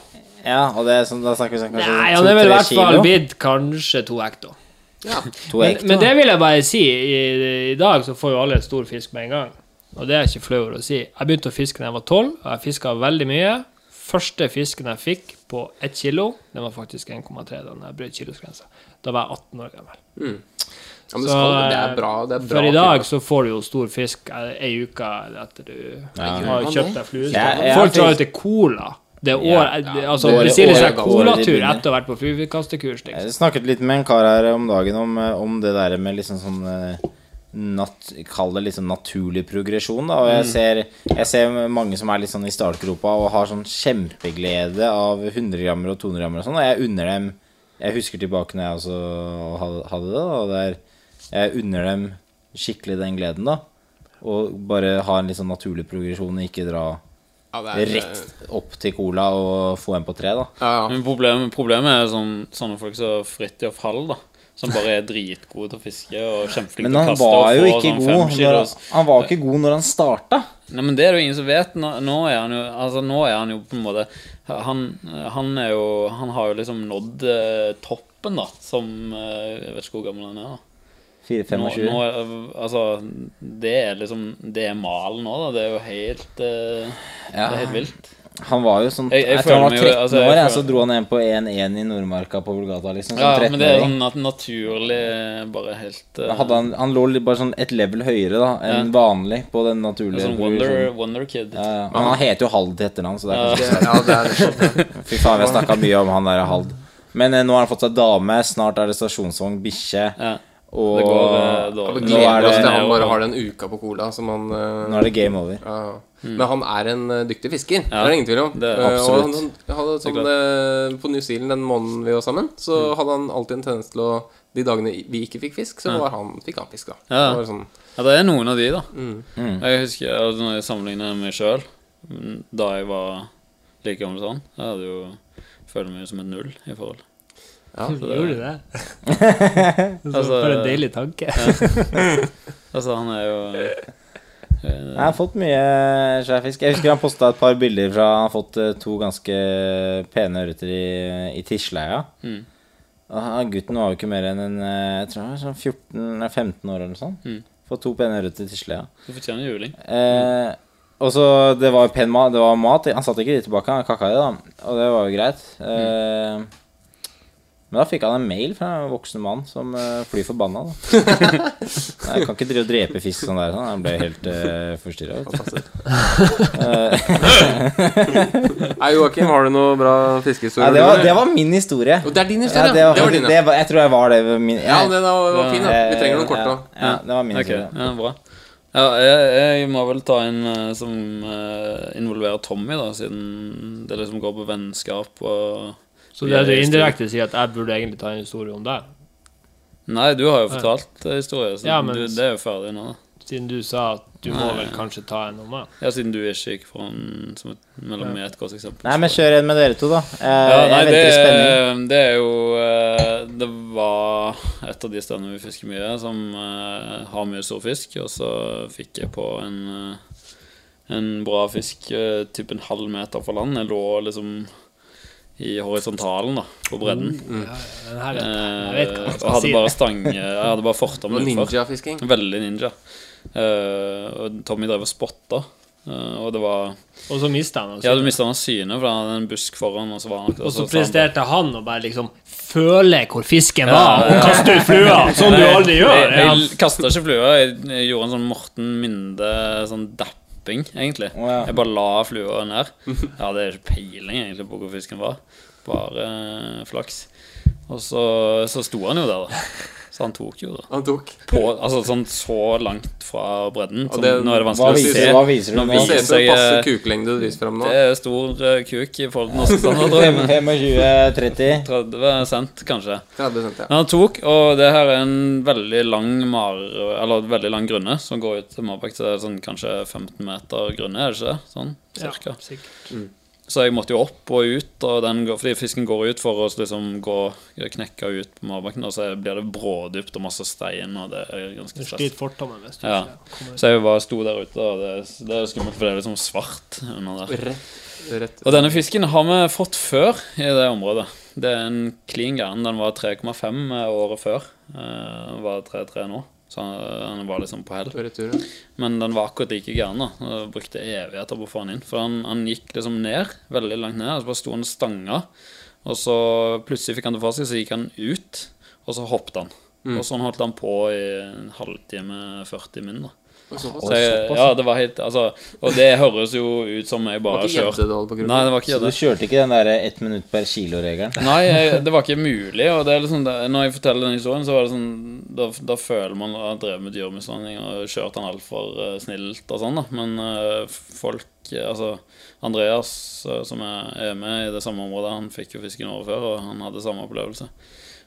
Ja, og det er sånn, da snakker vi sånn kanskje Nei, han er vel i hvert fall blitt kanskje to hekto. To Men, hekto. men det vil jeg bare si. I, I dag så får jo alle stor fisk med en gang. Og det er ikke flau over å si. Jeg begynte å fiske da jeg var tolv, og jeg fiska veldig mye. Første fisken jeg fikk på ett kilo, den var faktisk 1,3 da jeg brøt kilosgrensa. Da var jeg 18 år gammel. Ja, men Så, skal, det eh, er bra. Det er bra For i dag så får du jo stor fisk eh, ei uke etter du har kjøpt deg. Ja, har Folk drar jo til Cola. Det er Ja, år, eh, altså, det er bestiller seg colatur etter å ha vært på fluekastekurs. Liksom. Jeg snakket litt med en kar her om dagen om, eh, om det der med liksom sånn eh, nat, Kall det liksom naturlig progresjon, da. Og jeg, ser, jeg ser mange som er litt sånn i startgropa og har sånn kjempeglede av 100 grammer og 200 grammer og sånn, og jeg unner dem Jeg husker tilbake når jeg også hadde, hadde det, og der jeg unner dem skikkelig den gleden, da. Og bare ha en litt sånn naturlig progresjon, og ikke dra Ja, er, rett opp til cola og få en på tre, da. Ja, ja. Men problemet, problemet er sånn, sånne folk som Fridtjof Hall, da. Som bare er dritgod til å fiske og kjempeflink til å han kaste. var og jo få ikke sånn god når. Han var ikke god når han starta. Nei, men det er det jo ingen som vet. Nå, nå er han jo Altså, nå er han jo på en måte Han, han er jo Han har jo liksom nådd eh, toppen, da, som eh, Jeg vet ikke hvor gammel han er, da. 4-25. Nå, nå, er- altså, det er liksom Det er malen nå, da. Det er jo helt eh, Det er helt vilt. Han var jo sånn Jeg- Jeg, jeg tror han var 13 jo- altså, jeg år, jeg, føler- så dro han hjem på 1-1 i Nordmarka på Vulgata, liksom. Som Ja, men det er 13-åring. sånn nat naturlig Bare helt uh... Hadde han, han lå bare sånn et level høyere da enn vanlig på den naturlige Sånn Wonder, wonder Kid. Ja, ja. Men han heter jo Hald til etternavn, så det er kanskje ja, det liksom [LAUGHS] Fy faen, vi har snakka mye om han der Hald. Men eh, nå har han fått seg dame, snart er det stasjonsvogn, bikkje, Ja. Og Det går eh, Ja, dårlig. Nå er gleder oss det- til han bare har den uka på cola som han eh, nå er det game over. ja. Men han er en eh, dyktig fisker. Det er det ingen tvil om. det er Eh, og absolutt. han, han hadde sånn, eh, På New Zealand den måneden vi var sammen, så hadde han alltid en tendens til å De dagene vi ikke fikk fisk, så var han, fikk han fisk, da. Ja. Det var sånn, Ja, det er noen av de, da. Mm. Jeg husker altså, når jeg sammenligner meg sjøl da jeg var like gammel som han. Jeg hadde jo følt meg som et null i forhold. Ja, Gjorde du det? [LAUGHS] Altså, For en deilig tanke. [LAUGHS] Altså, han er jo Jeg har fått mye svær. Jeg husker han posta et par bilder fra Han har fått eh, to ganske pene ørreter i, i Tisleia. Mm. Og gutten var jo ikke mer enn en eh, Jeg tror han var sånn 14-15 år eller noe sånt. Mm. Fått to pene ørreter i Tisleia. Du fortjener juling. Eh, og så Det var pen mat. Det var mat. Han satte ikke de tilbake, han kakka i det, da. Og det var jo greit. Eh, men da fikk han en mail fra en voksen mann som uh, flyr forbanna. Da. [LAUGHS] Nei, jeg kan ikke drive og drepe fisk sånn der. Sånn. Han ble helt uh, forstyrra. Nei, Joakim, har du noe bra Ja, det, var, det var min historie. Og det er din Ja, historie? det var, det var din, ja. var, jeg tror jeg var det. Min, Ja, den var, var fin, da. Vi trenger noen kort ja, òg. ja, det var min okay. historie. ja, bra. Ja, jeg, jeg må vel ta en eh, som eh, involverer Tommy, da, siden det liksom går på vennskap og Så det du indirekte sier at jeg burde egentlig ta en historie om deg, Nei, du har jo fortalt eh, historie, så Ja, men- du, det er jo ferdig nå. siden du sa at du må vel kanskje ta en om meg. Ja, siden du ikke gikk foran som et, mellom med et godt eksempel. Nei, men kjør en med dere to, da. Jeg, Ja, nei, jeg det, venter i spenning. det er jo eh, Det var et av de stedene vi fisker mye, som eh, har mye stor fisk. Og så fikk jeg på en, eh, en bra fisk uh, typ en halv meter fra land. Jeg lå liksom i horisontalen, da, på bredden. Jeg Eh, jeg og hadde bare stang Jeg hadde bare fortom utfor. Veldig ninja. Eh, og Tommy drev og spotta. Uh, og det var Og så mista han Ja, du mista han synet, syne, for han hadde en busk foran. Og så var han Og så presterte han å bare liksom føle hvor fisken var, og kaste ut flua, som du aldri gjør. Jeg, jeg, jeg kasta ikke flua. Jeg, jeg gjorde en sånn Morten Minde sånn dapping, egentlig. Oh, ja. Jeg bare la flua ned. [LAUGHS] Jeg hadde ikke peiling egentlig på hvor fisken var. Bare eh, flaks. Og så, så sto han jo der, da. Så han tok jo, da. Han tok. På, altså sånn så langt fra bredden. Som, det- nå er det vanskelig å si se. hva viser du Nå Viser Det ser ut passe eh, du viser frem nå. Det er stor uh, kuk i forhold til norsk standard, tror jeg. men 25-30. 30 cent, kanskje. 30 cent, ja. Men han tok, og det her er en veldig lang mar... Eller veldig lang grunne som går ut til Marbekk. til sånn kanskje 15 meter grunne, er det ikke det? Sånn, cirka. Ja, sikkert. Så jeg måtte jo opp og ut, og den fordi fisken går ut for å liksom gå knekke ut på Marbakken, og så blir det brådypt og masse stein, og det er ganske stress. Ja. Så jeg bare sto der ute, og det, det er skummelt, for det er liksom svart under der. Rett, rett. Og denne fisken har vi fått før i det området. Det er en klin gæren. Den var 3,5 året før. Eh, Den var 3,3 nå. Så han- den var liksom på hell. Men den var akkurat like gæren. da Jeg brukte evigheter på å få han inn. For han, han gikk liksom ned, veldig langt ned. Og så bare sto han og stanga. Og så plutselig fikk han det for seg, så gikk han ut. Og så hoppet han. Og sånn holdt han på i en halvtime, 40 min. da. Så jeg, Ja, det var helt Altså, og det høres jo ut som jeg bare har ikke kjørt gjedde du holdt på å Nei, det var ikke Så du kjørte ikke den der ett minutt per kilo-regelen? Nei, jeg, det var ikke mulig. Og det er liksom det, Når jeg forteller den historien, så var det sånn Da, da føler man at ha drevet med dyremishandling og kjørt han altfor uh, snilt og sånn, da. Men eh, folk eh, Altså, Andreas, eh, som er, er med i det samme området, han fikk jo fisken over før, og han hadde samme opplevelse.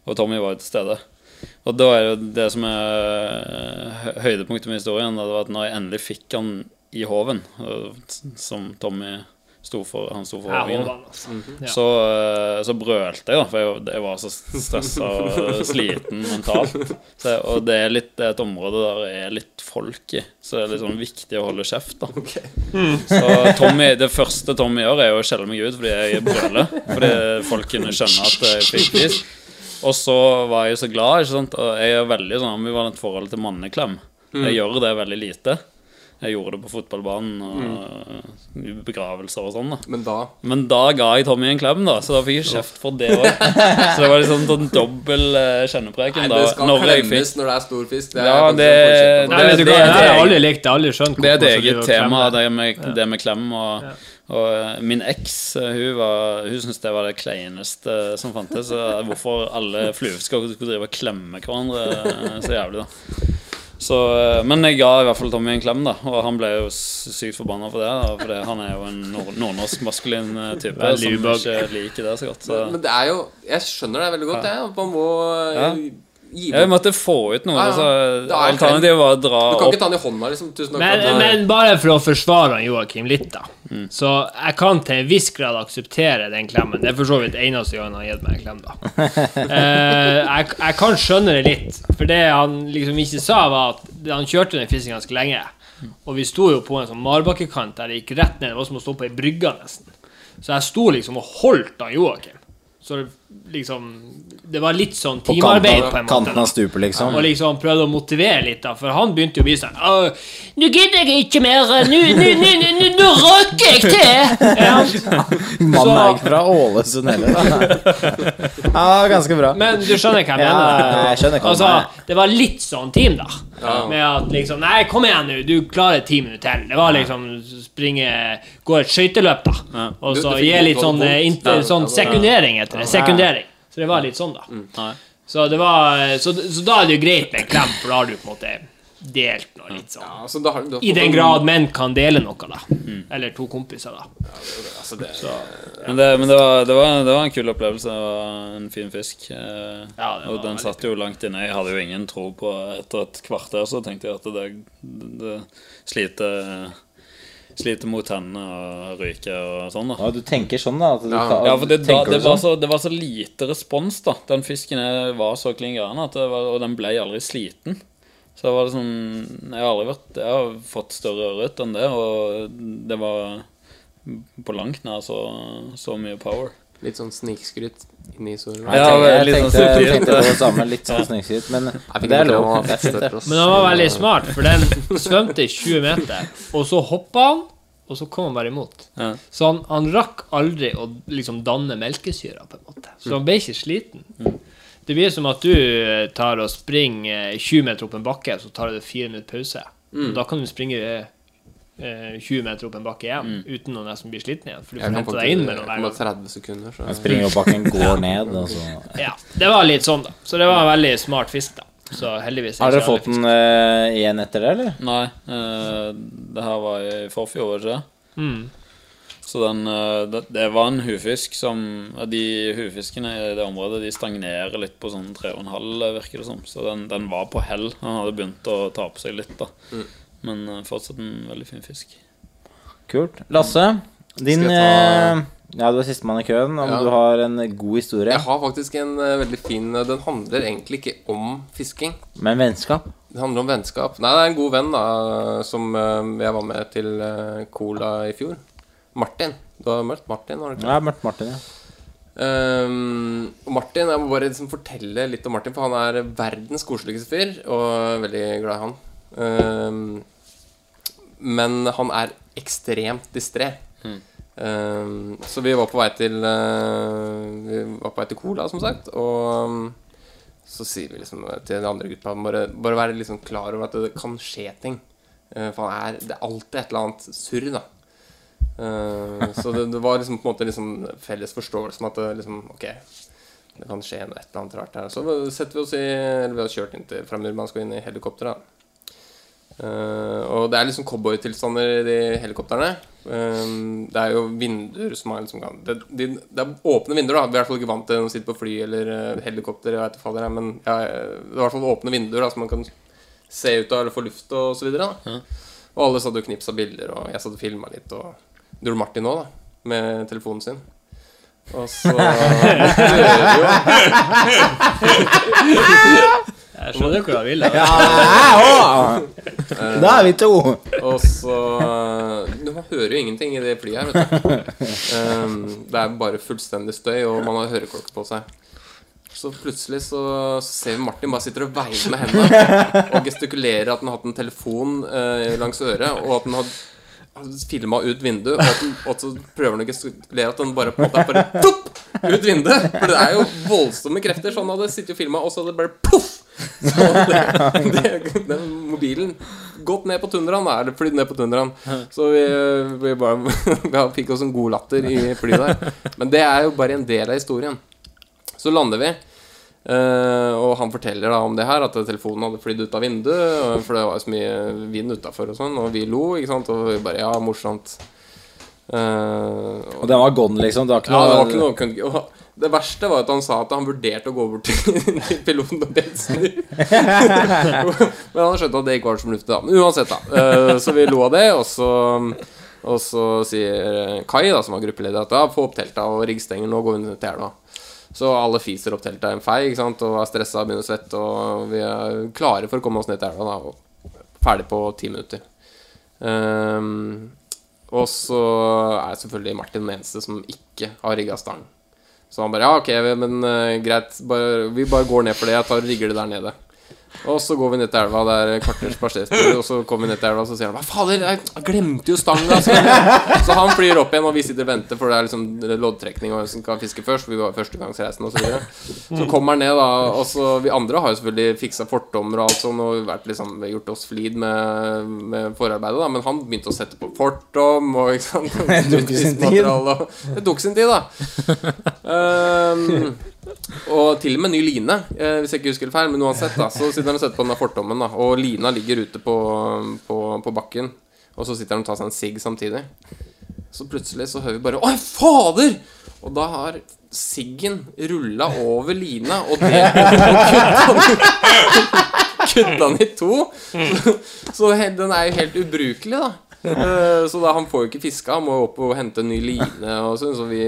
Og Tommy var jo til stede. Og da er det det som er eh, høydepunktet med historien, det var at når jeg endelig fikk han i håven, som Tommy sto for, han sto for han, altså. Ja. så, eh, så brølte jeg, da, for jeg, jeg var så stressa og [LAUGHS] sliten mentalt. Så, og det er, litt, det er et område der det er litt folk i, så det er litt sånn viktig å holde kjeft. da Så Tommy, det første Tommy gjør, er jo å skjelle meg ut fordi jeg brøler. Fordi folk kunne skjønne at jeg fikk fisk. Og så var jeg jo så glad, ikke sant. Og jeg er veldig sånn ambivalent forhold til manneklem. Jeg gjør det veldig lite. Jeg gjorde det på fotballbanen og i begravelser og sånn. da Men da men da ga jeg Tommy en klem, da, så da fikk jeg kjeft for det òg. Så det var liksom sånn dobbel eh, kjennepreken. Nei, da det skal når klemmes fikk når det er stor fisk. Ja, det, det- det, det, det- det- det det- aldri likt. det er aldri skjønt Det er et eget tema, det med, det med klem. Og, og eh, min eks eh, hun, var- hun syntes det var det kleineste som fantes. Hvorfor alle fluefiskere skulle drive og klemme hverandre eh, så jævlig, da. Så, eh, men jeg ga i hvert fall Tommy en klem, da og han ble jo sykt forbanna for det. Da, fordi han er jo en nordnorsk maskulin eh, type som ikke liker det så godt. Så. Men det er jo Jeg skjønner det veldig godt, jeg. Man må Ja. Eh, bort. Jeg måtte få ut noe. Ja, ja. Altså, er Alternativet var å dra Du kan opp ikke ta den i hånda, liksom. Tusen takk Men, men bare for å forsvare han Joakim litt, da. Mm. Så jeg kan til en viss grad akseptere den klemmen. Det er for så vidt eneste gang han har gitt meg en klem, da. [LAUGHS] Eh, jeg, jeg kan skjønne det litt, for det han liksom ikke sa, var at han kjørte den fisken ganske lenge. Og vi sto jo på en sånn marbakkekant der det gikk rett ned. Det var som å stå på ei brygge, nesten. Så jeg sto liksom og holdt han Joakim. Så det liksom Det var litt sånn På teamarbeid, kanten, på en måte. kanten av stupet, liksom? Og liksom prøvde å motivere litt, da, for han begynte jo å bli sånn Nå gidder jeg ikke mer, nå, nå, røkker jeg til! [LAUGHS] Ja. Mannen er ikke fra Ålesund heller, da. Ja, ganske bra. Men du skjønner hva jeg Ja, mener? jeg skjønner hva altså, det var litt sånn team, da. Med at liksom Nei, kom igjen nå, du klarer ti minutter til. Det var liksom springe Gå et skøyteløp, da. Og så gi litt sånn, eh, Ja, sånn sekundering etter det. Sekundering. Så det var litt sånn, da. Nei. Så det var Så, så da er det jo greit med en klem, for da har du på en måte delt noe litt sånn. Ja, altså, da har, da I den grad menn kan dele noe, da. Eller to kompiser, da. altså, det, Men, det, men var, var, det var en kul opplevelse. Det var en fin fisk. Eh, Ja, og den satt jo langt inne. Jeg hadde jo ingen tro på Etter et kvarter så tenkte jeg at det, det sliter Sliter mot tennene og ryker og sånn. da Ja, du tenker sånn, da? At du Ja. kan, Ja, for det, da, det, var sånn? så, det var så lite respons, da. Den fisken var så klin gæren, at det var- og den ble aldri sliten. Så det var sånn Jeg har aldri vært Jeg har fått større ørret enn det, og det var på langt nær så, så mye power. Litt sånn snikskryt inni solen. Ja, jeg litt sånn tenkte, jeg tenkte på det samme. Litt sånn snikskryt. Men det er lov. Men han var veldig smart, for den svømte i 20 meter, og så hoppa han, og så kom han bare imot. Ja. Så han, han rakk aldri å liksom danne melkesyra, på en måte. Så han ble ikke sliten. Det blir som at du eh, tar og springer eh, 20 meter opp en bakke, så tar du fire minutter pause. Og Da kan du springe eh, 20 meter opp en bakke igjen uten å nesten bli sliten igjen. For du får kan hente deg inn med gang. 30 sekunder, så Jeg springer opp bakken, går [LAUGHS] ned, og så Ja, det var litt sånn, da. Så det var en veldig smart fisk, da. Så heldigvis Har dere fått den uh, igjen etter det, eller? Nei, Uh, det her var i forfjor, var det ikke? Mm. Så den, eh, det, det var en hufisk som De hufiskene i det området De stagnerer litt på sånn 3,5, virker det som. Så den, den var på hell. Han hadde begynt å ta på seg litt, da. Mm. Men eh, fortsatt en veldig fin fisk. Kult. Lasse, din ta- eh, Ja, du er sistemann i køen. Om Ja. du har en god historie, Jeg har faktisk en eh, veldig fin Den handler egentlig ikke om fisking. men vennskap Det handler om vennskap. Nei, det er en god venn da som jeg var med til Cola i fjor. Martin. Du har møtt Martin? har du ikke? Ja, møtt Martin, ja. Um, Martin, Jeg må bare liksom fortelle litt om Martin, for han er verdens koseligste fyr. Og veldig glad i han. Ehm, men han er ekstremt distré. Ehm, så vi var på vei til uh, Vi var på vei til Cola, som sagt. Og um, så sier vi liksom til de andre gutta bare, bare være liksom klar over at det kan skje ting. Uh, For han er, det er alltid et eller annet surr, da. Uh, så det, det var liksom på en måte liksom felles forståelse om at det liksom Ok, det kan skje noe et eller annet rart her. Så setter vi oss i Eller vi har kjørt inn til fra Murmansk og inn i helikopteret. Eh, og det er liksom cowboytilstander i de helikoptrene. Um, det er jo vinduer som er liksom kan- det, de, det er åpne vinduer, da. Vi er i hvert fall ikke vant til å sitte på fly eller uh, helikopter. Jeg vet ikke det er, men ja, eh, det er i hvert fall åpne vinduer da, som man kan se ut av eller få luft og så videre. Da. Og alle satt og knipsa bilder, og jeg satt og filma litt. Og det gjorde Martin òg, da. Med telefonen sin. Og så [LAUGHS] [LAUGHS] Jeg skjønner hvor han vil. Ja, [LAUGHS] jeg òg! Da er vi to. Og så Du man hører jo ingenting i det flyet her, vet du. [LAUGHS] Um, det er bare fullstendig støy, og man har høreklokke på seg. Så plutselig så ser vi Martin bare sitter og veier med hendene og gestikulerer at han har hatt en telefon eh, langs øret, og at han har filma ut vinduet, og, at han, og så prøver han å gestikulere at han bare på en måte bare topp ut vinduet. For det er jo voldsomme krefter. Så han hadde sittet og filma, og så hadde det bare poff! [LAUGHS] Så det, det, den mobilen gått ned på tundraen, da, eller flydd ned på tundraen. Så vi, vi bare [LAUGHS] vi fikk oss en god latter i flyet der. Men det er jo bare en del av historien. Så lander vi, eh, og han forteller da om det her, at telefonen hadde flydd ut av vinduet, for det var jo så mye vind utafor og sånn, og vi lo, ikke sant, og vi bare ja, morsomt. Eh, og Og den var gone, liksom. Det var ikke ja, det var ikke noe og Det verste var at han sa at han vurderte å gå bort til, [LAUGHS] piloten og be snu. [LAUGHS] Men han skjønte at det ikke var så fornuftig, da. Men uansett, da. eh, Så vi lo av det, og så og så sier Kai, da, som var gruppeleder, at ja, få opp telta og riggstenger, nå går vi ned til elva. Så alle fiser opp telta en fei ikke sant? og er stressa og begynner å svette. Og vi er klare for å komme oss ned til elva. Da, og ferdig på ti minutter. Um, og så er selvfølgelig Martin den eneste som ikke har rigga stang. Så han bare Ja, ok, men uh, greit. Bare, vi bare går ned for det. Jeg tar og rigger det der nede. Og så går vi ned til elva, det er kvarters spasertur, og så kommer vi ned til elva, og så sier han Hva fader, jeg glemte jo stanga! Så, så han flyr opp igjen, og vi sitter og venter, for det er liksom loddtrekning og hvem som kan fiske først. Vi var førstegangsreisen og så videre. Så kommer han ned, da, og så Vi andre har jo selvfølgelig fiksa fortommer og alt sånn, og vært liksom, gjort oss flid med, med forarbeidet, da, men han begynte å sette på fortom og ikke sant [LAUGHS] Det tok sin tid. Det tok sin tid, da. Um, [LAUGHS] og til og med ny line, eh, hvis jeg ikke husker det feil. Men uansett, da, så sitter han og setter på den der fortommen, da, og lina ligger ute på, på, på bakken. Og så sitter han og tar seg en sigg samtidig. Så plutselig så hører vi bare Oi, fader! Og da har siggen rulla over lina, og det [LAUGHS] kutta den- i to. Så, så den er jo helt ubrukelig, da. Eh, Så da han får jo ikke fiska, han må jo opp og hente en ny line, og sånn, så vi,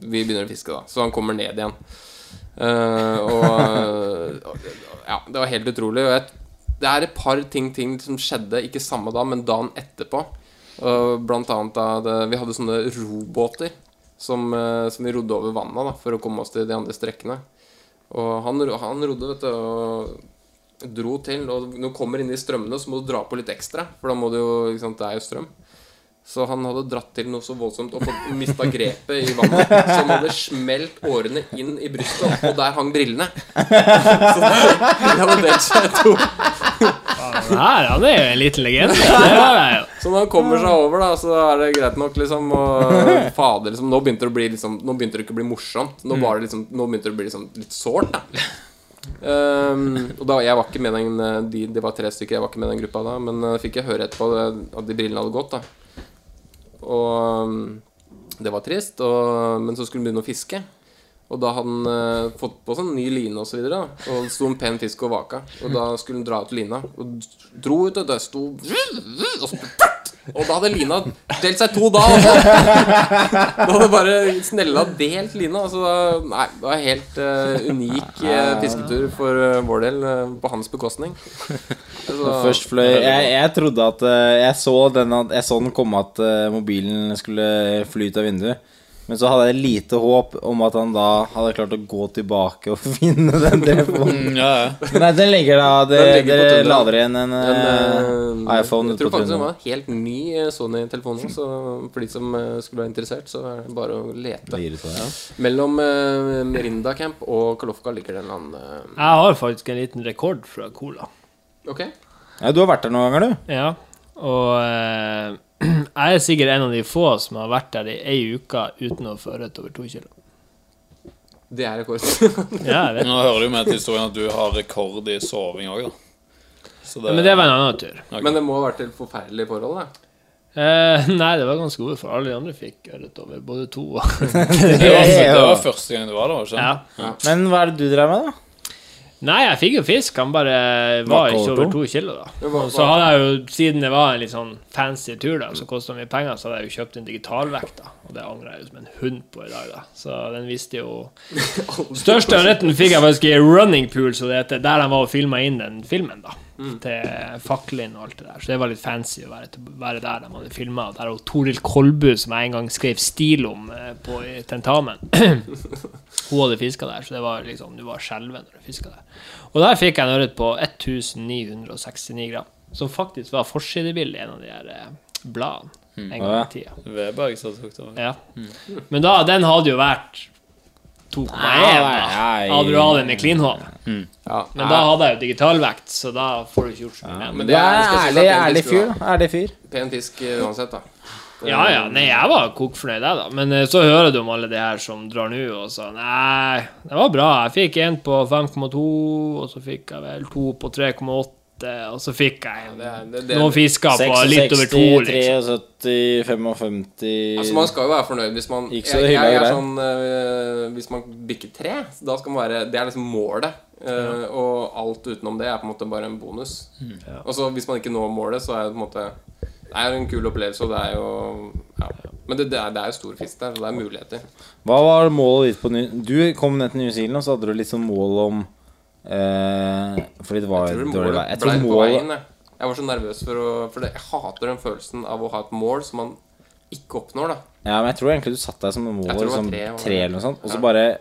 vi begynner å fiske, da. Så han kommer ned igjen. Eh, og og- Ja, det var helt utrolig. Og jeg, det er et par ting, ting som skjedde, ikke samme dag, men dagen etterpå. Blant annet da det, Vi hadde sånne robåter som, eh, som vi rodde over vannet da, for å komme oss til de andre strekkene. Og han, han rodde, vet du, og dro til. Og når du kommer inn i strømmene, så må du dra på litt ekstra, for da må du jo Det er jo strøm. Så han hadde dratt til noe så voldsomt og fått mista grepet i vannet. Så han hadde smelt årene inn i brystet, og der hang brillene. Så de hadde delt seg i to. Her, han er jo en liten legende. Så når han kommer seg over, da, så er det greit nok, liksom. Og fader, liksom Nå begynte det å bli liksom Nå begynte det ikke å bli morsomt. Nå, var det liksom, nå begynte det å bli liksom litt sårt, da. Um, og da, Jeg var ikke med den eh, de, Det var tre stykker, jeg var ikke med den gruppa da. Men uh, fikk jeg høre etterpå at de brillene hadde gått. da Og um, det var trist. Og, men så skulle han begynne å fiske. Og da hadde han eh, fått på seg en ny line og så videre. Og det sto en pen fisk og vaka. Og da skulle han dra ut lina. Og dro ut, og det sto Og så og da hadde lina delt seg to da. Altså. Da hadde bare snella delt lina. Altså, nei, det var helt uh, unik uh, fisketur for uh, vår del, på hans bekostning. [LAUGHS] Altså, Først fløy jeg, jeg trodde at Jeg så den, jeg så den komme at mobilen skulle fly ut av vinduet. Men så hadde jeg lite håp om at han da hadde klart å gå tilbake og [LAUGHS] finne den telefonen. Mm, ja, ja. Nei, den ligger da det, Den ligger Dere lader igjen en, En, eh, eh, iPhone Jeg tror faktisk det var helt ny eh, Sony-telefon nå, så for de som eh, skulle være interessert, så er det bare å lete. På det. Mellom uh, Merinda Camp og Kalofka ligger det en eller annen uh, Jeg har faktisk en liten rekord fra Cola. Ok. Ja, du har vært der noen ganger, du. Ja, og jeg er sikkert en av de få som har vært der i ei uke uten å få rødt over to kilo. Det er rekord. [LAUGHS] Ja, jeg vet. Nå hører du med til historien at du har rekord i soving òg, da. Så Ja, men det var en annen tur. Men det må ha vært et forferdelig forhold, da. Eh, nei, det var ganske gode, for alle de andre fikk ørret over både to og [LAUGHS] det, var, det var første gang du var der, ikke sant? Ja. Ja. Men hva er det du drev med, da? Nei, jeg fikk jo fisk. Han bare var ikke over to kilo, da. Og så hadde jeg jo, siden det var en litt sånn fancy tur, da, som kosta mye penger, så hadde jeg jo kjøpt en digitalvekt, da. Og det angrer jeg jo som en hund på i dag, da. Så den visste jo [LAUGHS] Største ørreten fikk jeg faktisk i running pool, så det heter, der de var og filma inn den filmen, da. Til Faklin og alt det der. Så det var litt fancy å være, til, være der de hadde filma. Der var Toril Kolbu, som jeg en gang skrev stil om eh, på i tentamen. [LAUGHS] Hun hadde fiska der, så det var liksom, du var skjelven når du fiska der. Og der fikk jeg en ørret på 1969 gram, som faktisk var forsidebildet i en av de her eh, bladene en gang i tida. Veberg som tok det. Ja. Men da, den hadde jo vært 2,1 da. nei. Hadde du hatt den med clean-hånd. Ja. Men da hadde jeg jo digitalvekt, så da får du ikke gjort så mye med Men det er ærlig, ærlig fyr. da. Ærlig fyr. Pen fisk uansett, da. Ja, ja. Nei, jeg var kokfornøyd, jeg, da. Men eh, så hører du om alle de her som drar nå og så Nei, det var bra. Jeg fikk en på 5,2, og så fikk jeg vel to på 3,8, og så fikk jeg det er- det- det- noen fisker på litt over to, liksom. 73, 55 Altså Man skal jo være fornøyd hvis man Ikke så jeg, jeg, jeg er sånn øh, Hvis man bikker tre, da skal man være Det er liksom målet. øh, Og alt utenom det er på en måte bare en bonus. Og så hvis man ikke når målet, så er det på en måte Det er en kul opplevelse, og det er jo ja. Men det, det, er, det er jo stor fisk der, så det er muligheter. Hva var målet ditt på ny... Du kom ned til New Zealand, og så hadde du litt sånn mål om eh, Fordi det var dårlig vær. Jeg tror målet. Jeg. var så nervøs for å For det, jeg hater den følelsen av å ha et mål som man ikke oppnår, da. Ja, men jeg tror egentlig du satte deg som mål som tre, tre, eller noe sånt. Og så Ja. bare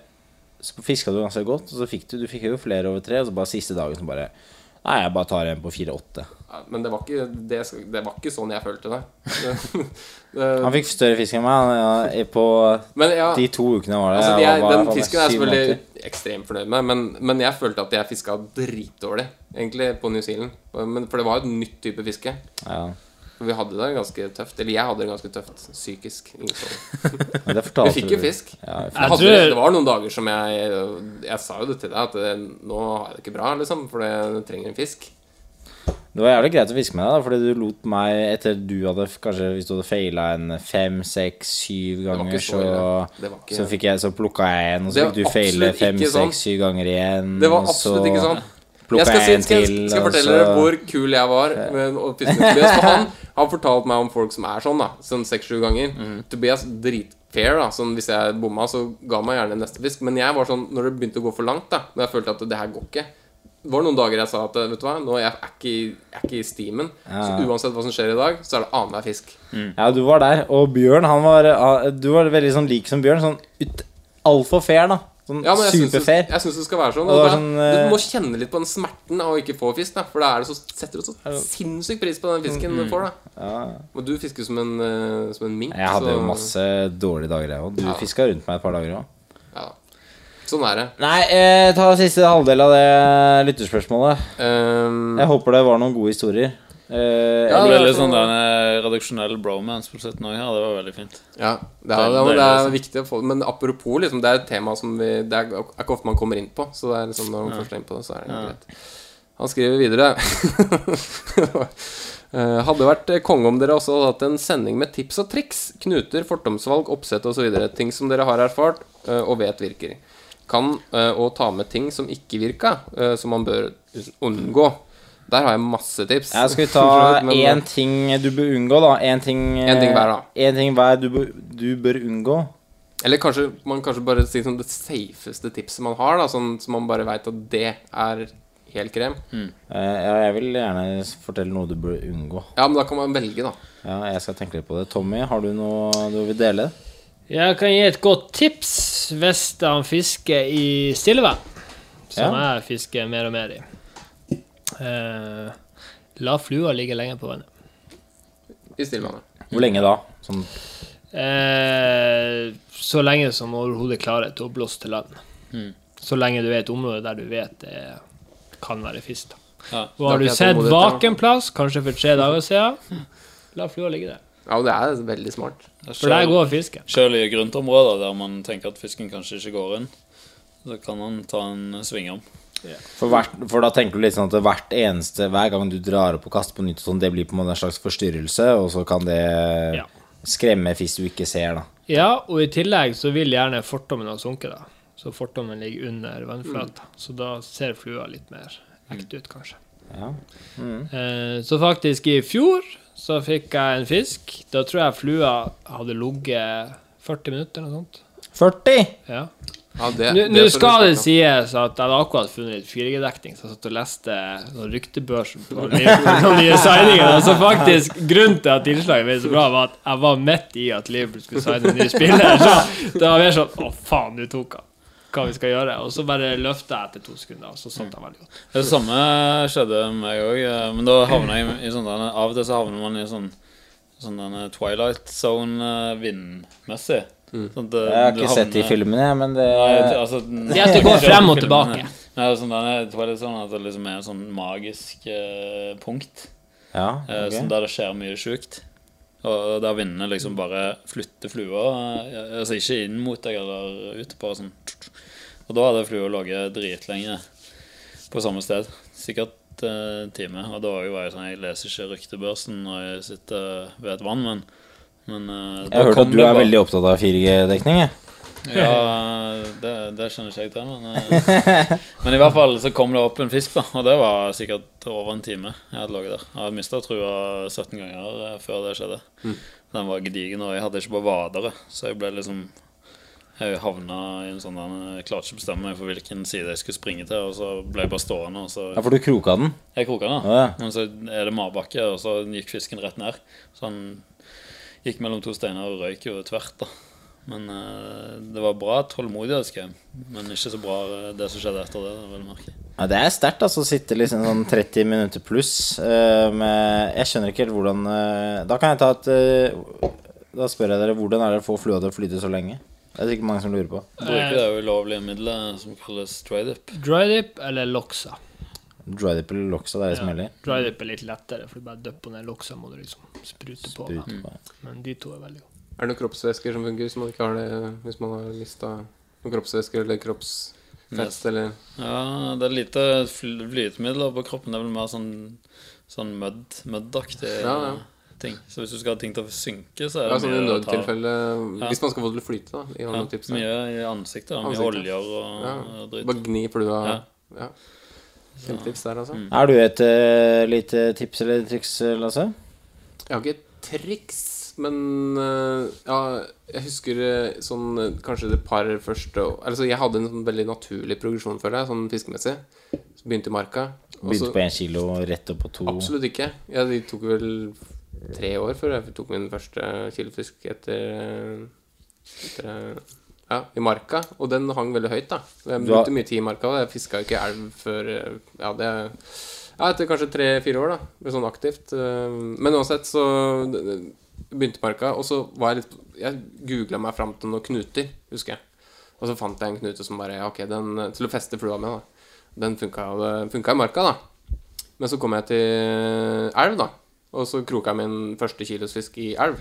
Så fiska du ganske godt, og så fikk du Du fikk jo flere over tre, og så bare siste dagen så bare Nei, jeg bare tar en på fire-åtte. Men det var, ikke, det, det var ikke sånn jeg følte det. [LAUGHS] det, Han fikk større fisk enn meg ja, på men ja, de to ukene var det. Altså, de er, var- den fisken er jeg selvfølgelig måneder. ekstremt fornøyd med, men, men jeg følte at jeg fiska dritdårlig, egentlig, på New Zealand. Men, for det var jo et nytt type fiske. Ja, vi hadde det ganske tøft. Eller jeg hadde det ganske tøft psykisk. Ingen så. [LAUGHS] men det Vi fikk jo fisk. Ja, hadde, tror- det var noen dager som jeg Jeg sa jo det til deg, at det, nå har jeg det ikke bra, liksom, for jeg trenger en fisk. Det var jævlig greit å fiske med deg, fordi du lot meg Etter du hadde kanskje Hvis du hadde feila en fem, seks, syv ganger, så så, ikke- så fikk jeg Så plukka jeg en, og så fikk du feile fem, seks, syv ganger igjen. Det var absolutt ikke sånn. Jeg skal, si, skal, skal jeg og fortelle dere hvor kul jeg var med å fiske med Tobias. For han har fortalt meg om folk som er sånn, da. Sånn seks-sju ganger. Mm. Tobias dritfair, da. Sånn hvis jeg bomma, så ga meg gjerne neste fisk. Men jeg var sånn når det begynte å gå for langt, da. Når jeg følte at det her går ikke. Det var noen dager jeg sa at vet du hva, nå er jeg er ikke, i- jeg er ikke i stimen. Så uansett hva som skjer i dag, så er det annenhver fisk. Ja, du var der. Og Bjørn, han var ah, Du var veldig sånn lik som Bjørn. Sånn ut, altfor fair, da. Sånn Ja, superfair. jeg syns det skal være sånn. Det det sånn, eh, du må kjenne litt på den smerten av å ikke få fisk, da. For da er det så, setter du så sinnssykt pris på den fisken du får, da. Ja. Og du fisker som en, eh, som en mink. Jeg hadde så- jo masse dårlige dager, jeg òg. Du Ja. fiska rundt meg et par dager òg. Ja. Sånn er det. Nei, eh, ta siste halvdel av det lytterspørsmålet. Um, Jeg håper det var noen gode historier. Eh, Ja, Det var ble litt sånn den redaksjonell bromance på slutten òg her. Det var veldig fint. Ja, det er, det, er, det er viktig å få Men apropos, liksom, det er et tema som vi Det er ikke ofte man kommer inn på. Så det er liksom, når man først er inn på det, så er det greit. Han skriver videre [LAUGHS] Eh, Hadde vært eh, konge om dere også hadde hatt en sending med tips og triks. Knuter, fordomsvalg, oppsett osv. Ting som dere har erfart eh, og vet virker. Kan å og ta med ting som ikke virka, eh, som man bør unngå. Der har jeg masse tips. Jeg skal vi [LAUGHS] ta én ting du bør unngå, da? Én ting, En ting hver, da. En ting hver du bør, du bør unngå. Eller kanskje man kanskje bare sier sånn det safeste tipset man har, da, sånn så man bare veit at det er helt krem. Eh, ja, jeg vil gjerne fortelle noe du bør unngå. Ja, men da kan man velge, da. Ja, jeg skal tenke litt på det. Tommy, har du noe du vil dele? Jeg kan gi et godt tips hvis han fisker i stillevann, som jeg fisker mer og mer i. Eh, la flua ligge lenge på vannet. I Stillevannet. Hvor lenge da? Sånn, Eh, så lenge som overhodet klarer til å blåse til land. Så lenge du er et område der du vet det kan være fisk. Ja. Og har du sett vakenplass, kanskje for tre dager siden, la flua ligge der. Ja, det er veldig smart. For der går fisken. Selv i grøntområder der man tenker at fisken kanskje ikke går inn, så kan man ta en sving om. for, hvert, for da tenker du litt sånn at hvert eneste Hver gang du drar opp og kaster på nytt, sånn, det blir på en måte en slags forstyrrelse, og så kan det Ja. skremme fisk du ikke ser, da. Ja, og i tillegg så vil gjerne fortommen ha sunket, da. Så fortommen ligger under vannflata. Så da ser flua litt mer ekte ut, kanskje. Ja. Eh, så faktisk i fjor så fikk jeg en fisk. Da tror jeg flua hadde ligget 40 minutter eller noe sånt. 40! Ja. Ja, det, Nå det nå skal det sies at jeg hadde akkurat funnet litt 4G-dekning, så jeg satt og leste noen ryktebørsen på [LAUGHS] noen nye signinger. Så faktisk, grunnen til at innslaget ble så bra, var at jeg var midt i at Liverpool skulle signe en ny spiller. [LAUGHS] Så det var mer sånn Å, faen, nå tok han. Hva vi skal gjøre? Og så bare løfta jeg etter to sekunder, og så satt jeg veldig godt. Det samme skjedde med meg òg, men da havna jeg i sånn denne, Av og til så havner man i sånn Sånn denne Twilight Zone eh, vindmessig. Sånn eh, Jeg har ikke ikke sett de havner- filmene, jeg, men det Nei, altså, Det er at det går [LAUGHS] frem og tilbake. Nei, sånn denne Twilight Zone at det liksom er et sånn magisk eh, punkt Ja, eh, sånn der det skjer mye sjukt. Og der vindene liksom bare flytter flua eh, Altså ikke inn mot deg eller ut, bare sånn Og da hadde flua ligget dritlenge på samme sted. Sikkert eh, en time. Og da var jeg sånn Jeg leser ikke ryktebørsen når jeg sitter ved et vann, men, men eh, Jeg har hørt at du er veldig opptatt av 4G-dekning, jeg. Ja, det, det kjenner ikke jeg til, men, eh, men i hvert fall så kom det opp en fisk, da. Og det var sikkert over en time jeg hadde ligget der. Jeg hadde mista trua 17 ganger eh, før det skjedde. Den var gedigen, og jeg hadde ikke på vadere, så jeg ble liksom Jeg havna i en sånn Jeg klarte ikke å bestemme meg for hvilken side jeg skulle springe til, og så ble jeg bare stående, så Ja, for du kroka den. Jeg kroka den, Ja, ja. men så er det marbakke, og så gikk fisken rett ned. Så han gikk mellom to steiner og røyk jo tvert, da. Men uh, det var bra tålmodighetsgame, men ikke så bra eh, det som skjedde etter det. Vel merke. Ja, det er sterkt, altså. Å sitte liksom sånn 30 minutter pluss uh, med Jeg skjønner ikke helt hvordan uh, Da kan jeg ta et Da spør jeg dere hvordan er det å få flua til å flyte så lenge? Det er sikkert mange som lurer på. Bruker det ulovlige middelet som kalles drydip. Drydip eller loksa. Drydip eller loksa, det er det som gjelder. Drydip er litt lettere, for du bare dypper ned loksa, må du liksom sprute på. på. Mm. Men de to er veldig gode. Er det noen kroppsvæsker som funker hvis man ikke har det Hvis man har mista noen kroppsvæsker eller kroppsfett eller Ja, det er lite fl flytemidler på kroppen. Det er vel mer sånn, sånn mødd, møddaktig Ja, ja. ting. Så hvis du skal ha ting til å synke, så er Ja, det ja, i mye å ta. nødtilfelle Hvis man skal få det til å flyte, da. I Ja, tips mye i ansiktet. da. Mye Ansiktet. oljer og, Ja. og dritt. Bare gni flua. Ja. Ja. Kjempetips der, altså. Er du et uh, lite tips eller triks, Lasse? Jeg har ikke et triks, men øh, ja, jeg husker øh, sånn øh, kanskje det par første Altså, jeg hadde en sånn veldig naturlig progresjon, føler jeg, sånn fiskemessig. Så begynte i marka. Begynte så- på én kilo, rett opp på to. Absolutt ikke. Ja, de tok vel tre år før jeg tok min første kilofisk etter, etter Ja, i marka. Og den hang veldig høyt, da. Jeg brukte mye tid i marka, jeg fiska ikke elv før eh, Ja, det Ja, etter kanskje tre-fire år, da. Sånn aktivt. eh, Men uansett, så begynte marka, og så var jeg litt Jeg googla meg fram til noen knuter, husker jeg. Og så fant jeg en knute som bare Ok, den til å feste flua med, da. Den funka i marka, da. Men så kom jeg til elv, da. Og så kroka jeg min første kilosfisk i elv.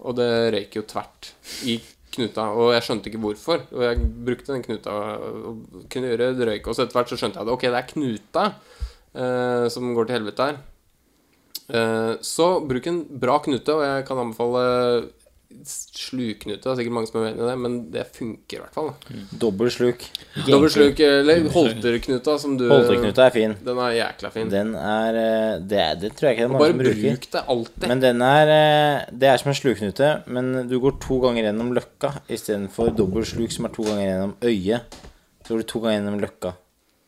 Og det røyk jo tvert i knuta. Og jeg skjønte ikke hvorfor. Og jeg brukte den knuta og kunne gjøre det røyk. Og så etter hvert så skjønte jeg at ok, det er knuta eh, som går til helvete her. Eh, så bruk en bra knute, og jeg kan anbefale slukknute. Det er sikkert mange som er uenig i det, men det funker i hvert fall. da. Dobbel sluk. Dobbel sluk, eller holterknuta, som du Holterknuta er fin. Den er jækla fin. Den er eh, Det, er, det tror jeg ikke det er mange Bare som bruker. bruk det alltid. Men den er eh, Det er som en slukknute, men du går to ganger gjennom løkka istedenfor dobbel sluk, som er to ganger gjennom øyet. Så går du to ganger gjennom løkka.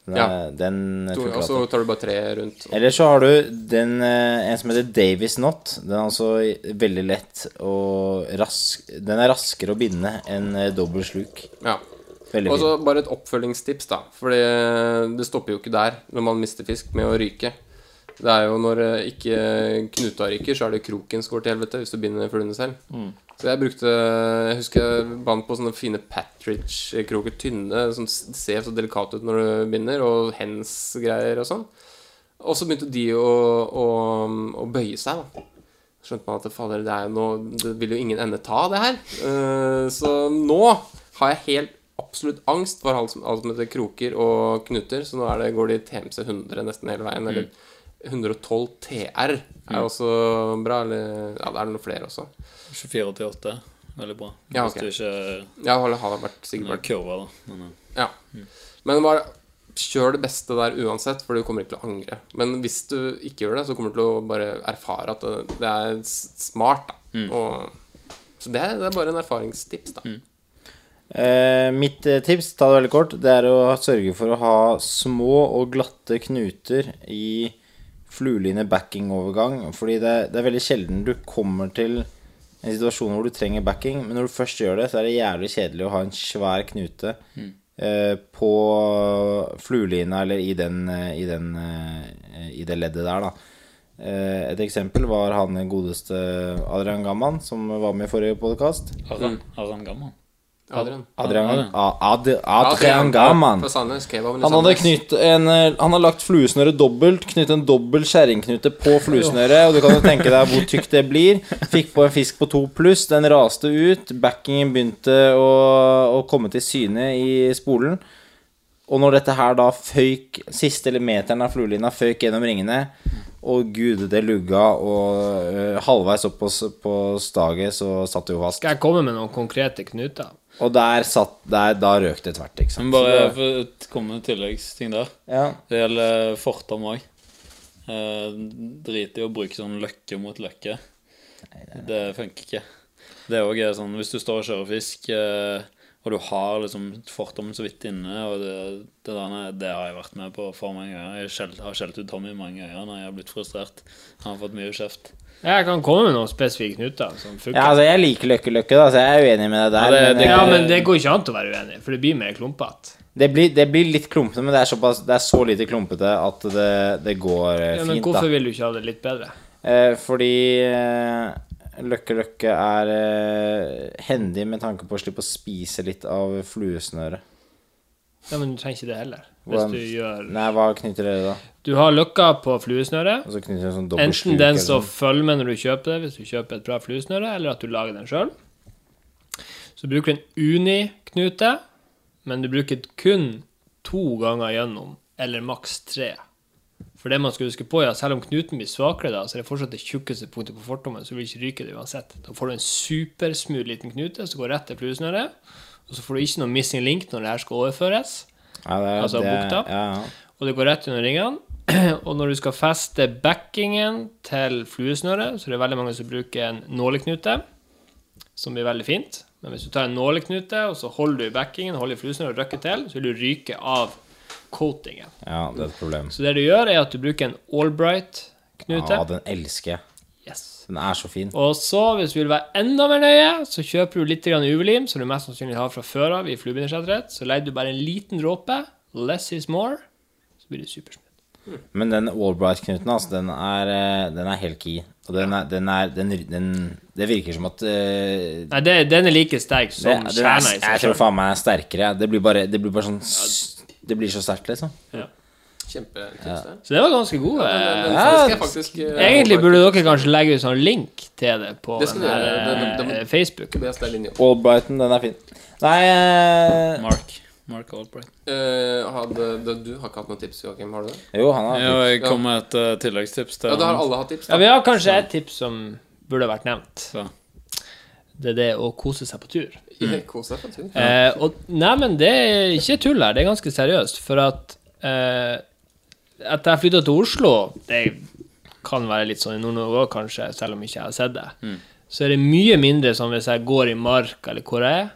Den, Ja. den To, funker og så tar du bare tre rundt. Eller så har du den, eh, en som heter Davis Knot. Den er altså veldig lett og rask Den er raskere å binde enn eh, dobbel sluk. Ja. Veldig Og så bare et oppfølgingstips, da. For det stopper jo ikke der når man mister fisk med å ryke. Det er jo når eh, ikke knuta ryker, så er det kroken som går til helvete hvis du binder fluene selv. Så jeg brukte Jeg husker jeg bandt på sånne fine Patridge-kroker, tynne, som ser så delikate ut når du binder, og hens-greier og sånn. Og så begynte de å, å, å bøye seg, da. Skjønte man at fader, det, er jo noe, det vil jo ingen ende ta, det her. Eh, så nå har jeg helt absolutt angst for alt som, alt som heter kroker og knuter. Så nå det, går de TMC 100 nesten hele veien. Eller 112 TR er også bra. Eller ja, det er noen flere også. 24-8, Veldig bra. Ja, Hvis du ikke Ja, har, har vært sikkert er vært kurva, da. Men, eh, Ja. Men bare kjør det beste der uansett, for du kommer ikke til å angre. Men hvis du ikke gjør det, så kommer du til å bare erfare at det, det er smart, da. Og, så det det er bare en erfaringstips, da. Eh, mitt eh, tips, ta det veldig kort, det er å sørge for å ha små og glatte knuter i flueline backing-overgang. Fordi det, det er veldig sjelden du kommer til en situasjon hvor du trenger backing, men når du først gjør det, så er det jævlig kjedelig å ha en svær knute eh, på fluelina eller i, den, eh, i, den, eh, i det leddet der, da. Eh, et eksempel var han godeste Adrian Gamman, som var med i forrige podkast. Aran, Aran Gamman. Adrian. Adrian, Adrian, Ad, Adrian i Han hadde knytt en eh, Han har lagt fluesnøret dobbelt, knytt en dobbel kjerringknute på fluesnøret, og du kan jo tenke deg hvor tykt det blir. Fikk på en fisk på to pluss, den raste ut, backingen begynte å, å komme til syne i spolen. Og når dette her da føyk Siste eller meteren av fluelina føyk gjennom ringene, og gud, det lugga, og uh, halvveis opp på, på staget så satt det jo fast. Skal jeg komme med noen konkrete knuter? Og der satt der, Da røk det tvert, ikke sant. Men bare det- for å komme med tilleggsting der. ja. Det gjelder fortom òg. Eh, Drit i å bruke sånn løkke mot løkke. Det funker ikke. Det òg er sånn hvis du står og kjører fisk, eh, og du har liksom fortommen så vidt inne, og det, det, der, det har jeg vært med på for mange ganger. Jeg skjelt, har skjelt ut Tommy mange ganger når jeg har blitt frustrert. Han har fått mye kjeft. Jeg kan komme med noen spesifikke knuter som funker. Ja, altså Jeg liker løkke-løkke, da, så jeg er uenig med deg der. Ja, det- men, det- Ja, men det går ikke an å være uenig, for det blir mer klumpete. det, blir, det blir litt klumpete, men det er, såpass, det er så lite klumpete at det, det går eh, Ja, men fint, hvorfor da. vil du ikke ha det litt bedre? Eh, fordi eh, løkke-løkke er eh, hendig med tanke på å slippe å spise litt av fluesnøret. Ja, men du trenger ikke det heller. Hvis Hvordan- du gjør Nei, hva knytter dere da? Du har løkka på fluesnøret. Og så knytter dere sånn Enten den som sånn. følger med når du kjøper det, hvis du kjøper et bra fluesnøre, eller at du lager den sjøl. Så bruker du en Uni-knute, men du bruker kun to ganger gjennom, eller maks tre. For det man skal huske på, er at selv om knuten blir svakere, da, så er det fortsatt det tjukkeste punktet på fortommen, så vil ikke ryke det uansett. Da får du en supersmooth liten knute som går rett til fluesnøret, og så får du ikke noe missing link når det her skal overføres. ja, det altså det, bukta? Ja, ja. Og det går rett under ringene. [CLEARS THROAT] Og når du skal feste backingen til fluesnøret, så er det veldig mange som bruker en nåleknute, som blir veldig fint. Men hvis du tar en nåleknute, og så holder du i backingen, holder i fluesnøret og røkker til, så vil du ryke av coatingen. ja, det er et problem. Så det du gjør, er at du bruker en Allbright-knute. Ja, den elsker jeg. Yes. Den er så fin. Og så, hvis du vil være enda mer nøye, så kjøper du litt UV-lim, som du mest sannsynlig har fra før av i fluebindersetteret. Så legger du bare en liten dråpe. Less is more. Så blir det supersmooth. Men den Allbright-knuten, altså, den er, eh, den er helt key. Og den er, den er den, den, Det virker som at uh, Nei, det, den er like sterk som er, kjerna Jeg tror faen meg den er sterkere. Det blir bare, det blir bare sånn s- Det blir så sterkt, liksom. Kjempetips, det. Så det var ganske god. Den, den Ja, faktisk eh, Egentlig burde dere kanskje legge ut sånn link til det på Det den her, det- det- eh, Facebook. Allbrighten, den er fin. Nei uh, Mark. Mark Albright. Uh, hadde, du har ikke hatt noen tips, Joakim? Har du det? Jo, han har Ja, jeg kom med et uh, tilleggstips til Ja, da har alle hatt tips. Ja, Vi har kanskje et tips som burde vært nevnt. Så. Det er det å kose seg på tur. Kos deg på tur. Eh, og, nei, men det er ikke tull her, det er ganske seriøst. For at eh, Etter jeg flytta til Oslo Det kan være litt sånn i Nord-Norge òg, kanskje, selv om ikke jeg har sett det. Så er det mye mindre som hvis jeg går i mark eller hvor jeg er,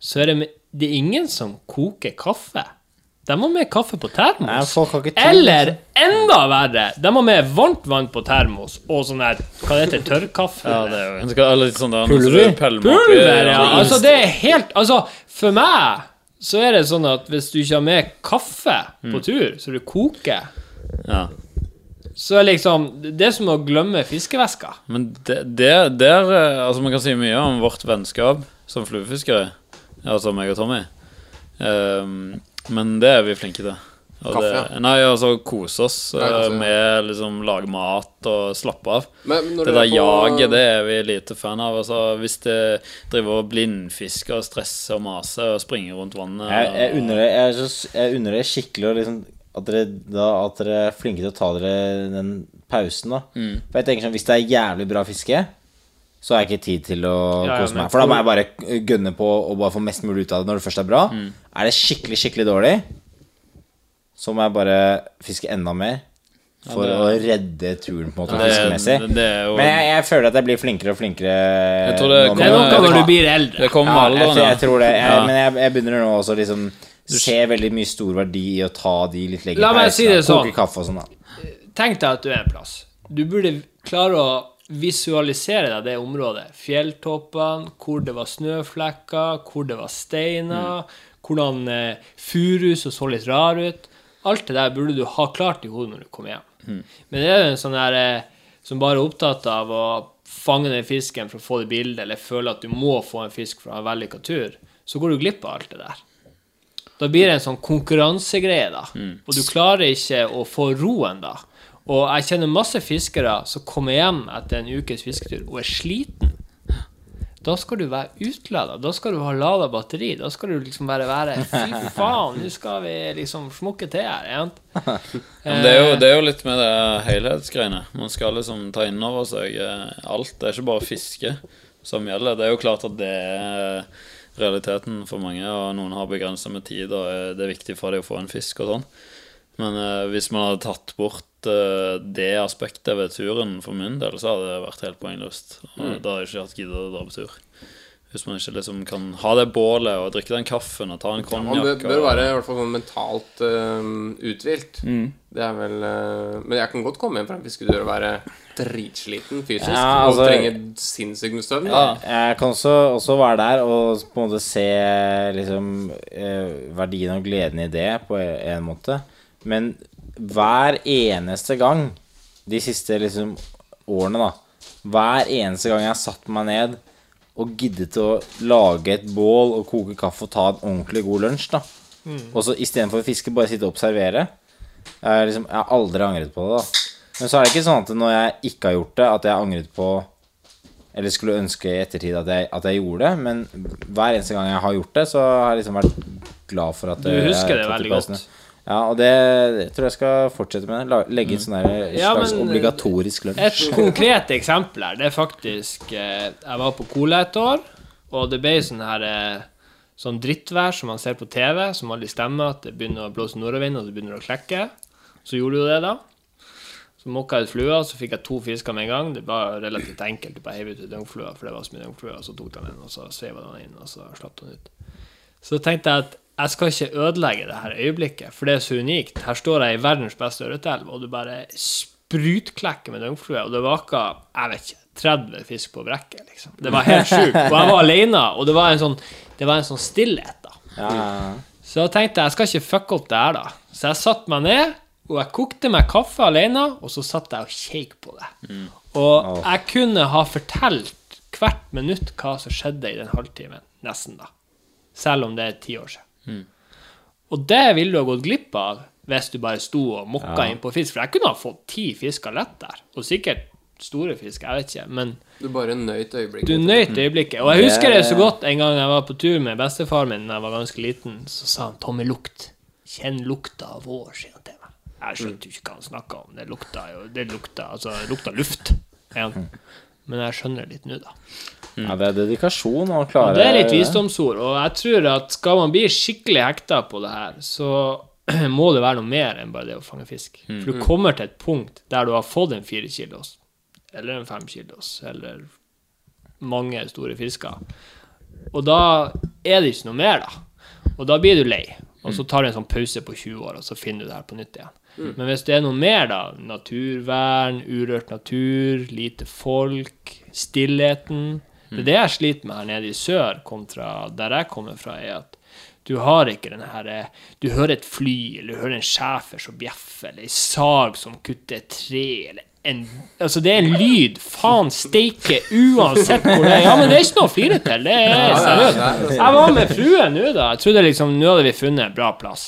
så er det, det er ingen som koker kaffe. De må med kaffe på termos. har tid, Eller enda verre, de må med varmt vann på termos og sånn der Hva det heter tørrkaffe? Ja, det er jo litt sånn Pulver? Pulver, ja. Altså, det er helt Altså, for meg så er det sånn at hvis du ikke har med kaffe på tur, så du koker, Ja. så er liksom Det er som å glemme fiskeveska. Men det, det, der eh, Altså, man kan si mye om vårt vennskap som fluefiskere, altså meg og Tommy. Ehm, men det er vi flinke til. Og Kaffe, det, ja. nei, altså kose oss eh, Nei, ja. med liksom lage mat og slappe av. Men Det er der på- jaget, det er vi lite fan av. Altså, hvis det driver og blindfisker og stresser og maser og springer rundt vannet Jeg, jeg, unner det, jeg, er så, jeg unner det skikkelig liksom, at, dere, da, at dere er flinke til å ta dere den pausen. da Mm. For jeg tenker sånn, Hvis det er jævlig bra fiske, så har jeg ikke tid til å Ja, ja, kose meg. For da må jeg bare gønne på og bare få mest mulig ut av det når det først er bra. Mm. Er det skikkelig, skikkelig dårlig, så må jeg bare fiske enda mer. For det- å redde turen, på en måte, fiskemessig. Men jeg, jeg føler at jeg blir flinkere og flinkere. tror det nå er noe det når du blir eldre. Det kommer ja, med jeg, alderen. ja. jeg tror det. Jeg, Ja. Men jeg, jeg begynner nå også liksom se veldig mye stor verdi i å ta de litt lengre La meg si det sånn. Koke kaffe og sånn, da. Tenk deg at du er en plass. Du burde klare å visualisere deg det området. Fjelltoppene, hvor det var snøflekker, hvor det var steiner, hvordan eh, så litt rar ut. Alt det der burde du ha klart i hodet når du kommer hjem. Men det er jo en sånn der eh, som bare er opptatt av å fange den fisken for å få det bildet, eller føler at du må få en fisk for å ha en vellykka tur, så går du glipp av alt det der. Da blir det en sånn konkurransegreie, da. Og du klarer ikke å få roen, da. Og jeg kjenner masse fiskere som kommer hjem etter en ukes fisketur og er sliten. Da skal du være utlada. Da skal du ha lada batteri. Da skal du liksom bare være Fy faen, nå skal vi liksom smukke til her. [LAUGHS] Det er, jo, det er jo litt med det helhetsgreiene. Man skal liksom ta inn over seg eh, alt. Det er ikke bare fiske som gjelder. Det er jo klart at det er realiteten for mange, og noen har begrensa med tid, og eh, det er viktig for dem å få en fisk og sånn. Men uh, hvis man hadde tatt bort uh, det aspektet ved turen for min del, så hadde det vært helt poengløst. Mm. Da hadde jeg ikke hatt giddet å dra på tur. Hvis man ikke liksom kan ha det bålet og drikke den kaffen og ta en Man bør, bør være i hvert fall sånn mentalt uh, uthvilt. Mm. Det er vel uh, Men jeg kan godt komme hjem fra en fiskedør og være dritsliten fysisk Ja, altså- og trenge sinnssykt med søvn. Ja. Jeg kan også, også være der og på en måte se liksom verdien og gleden i det på en måte. Men hver eneste gang de siste liksom årene, da Hver eneste gang jeg har satt meg ned og giddet å lage et bål og koke kaffe og ta en ordentlig god lunsj, da. Og så istedenfor å fiske, bare sitte og observere. Jeg, liksom, jeg har aldri angret på det, da. Men så er det ikke sånn at når jeg ikke har gjort det, at jeg har angret på Eller skulle ønske i ettertid at jeg, at jeg gjorde det. Men hver eneste gang jeg har gjort det, så har jeg liksom vært glad for at Du husker det veldig godt. Ja, og det, det tror jeg skal fortsette med. Legge inn sånn der Ja, slags men- obligatorisk lunsj. Et konkret eksempel her, det er faktisk eh, Jeg var på Cola et år, og det ble sånn her eh, Sånn drittvær som man ser på TV, som aldri stemmer, at det begynner å blåse nordavind, og det begynner å klekke. Så gjorde jo det, da. Så mokka jeg ut flua, så fikk jeg to fisker med en gang. Det var relativt enkelt. Du bare heiv ut døgnflua, for det var så mye døgnflua, og så tok de den, og så sveiva den inn, og så slapp den ut. Så tenkte jeg at jeg skal ikke ødelegge det her øyeblikket, for det er så unikt. Her står jeg i verdens beste ørretelv, og du bare sprutklekker med døgnflue, og det vaker jeg vet ikke, 30 fisk på brekket, liksom. Det var helt sjukt. Og jeg var alene, og det var en sånn, det var en sånn stillhet, da. Ja. Så jeg tenkte jeg skal ikke fucke opp det her, da. Så jeg satte meg ned, og jeg kokte meg kaffe alene, og så satt jeg og kjekk på det. Og jeg kunne ha fortalt hvert minutt hva som skjedde i den halvtimen, nesten, da. Selv om det er ti år siden. Og det ville du ha gått glipp av hvis du bare sto og mokka inn på fisk. For jeg kunne ha fått ti fisker lett der. Og sikkert store fisk, jeg vet ikke. Men Du bare nøyt øyeblikket. du nøyt øyeblikket. Og jeg husker det så godt en gang jeg var på tur med bestefaren min da jeg var ganske liten. Så sa han 'Tommy, lukt'. Kjenn lukta av vår, sier han til meg. Jeg skjønte jo ikke hva han snakka om. Det lukta jo Det lukta, altså, det lukta luft. Men jeg skjønner det litt nå, da. Ja, det er dedikasjon å klare det er litt visdomsord. Og jeg tror at skal man bli skikkelig hekta på det her, så [CLEARS THROAT] må det være noe mer enn bare det å fange fisk. For du kommer til et punkt der du har fått en fire kilos, eller en fem kilos, eller mange store fisker. Og da er det ikke noe mer, da. Og da blir du lei. Og så tar du en sånn pause på 20 år, og så finner du det her på nytt igjen. Men hvis det er noe mer, da, naturvern, urørt natur, lite folk, stillheten Det er det jeg sliter med her nede i sør, kontra der jeg kommer fra, er at du har ikke den her eh, Du hører et fly, eller du hører en schæfer som bjeffer, eller ei sag som kutter et tre, eller en Altså, det er en lyd. Faen steike, uansett hvor det er. Ja, men det er ikke noe å flire til. Det er seriøst. Jeg var med fruen nå, da. Jeg trodde liksom Nå hadde vi funnet en bra plass.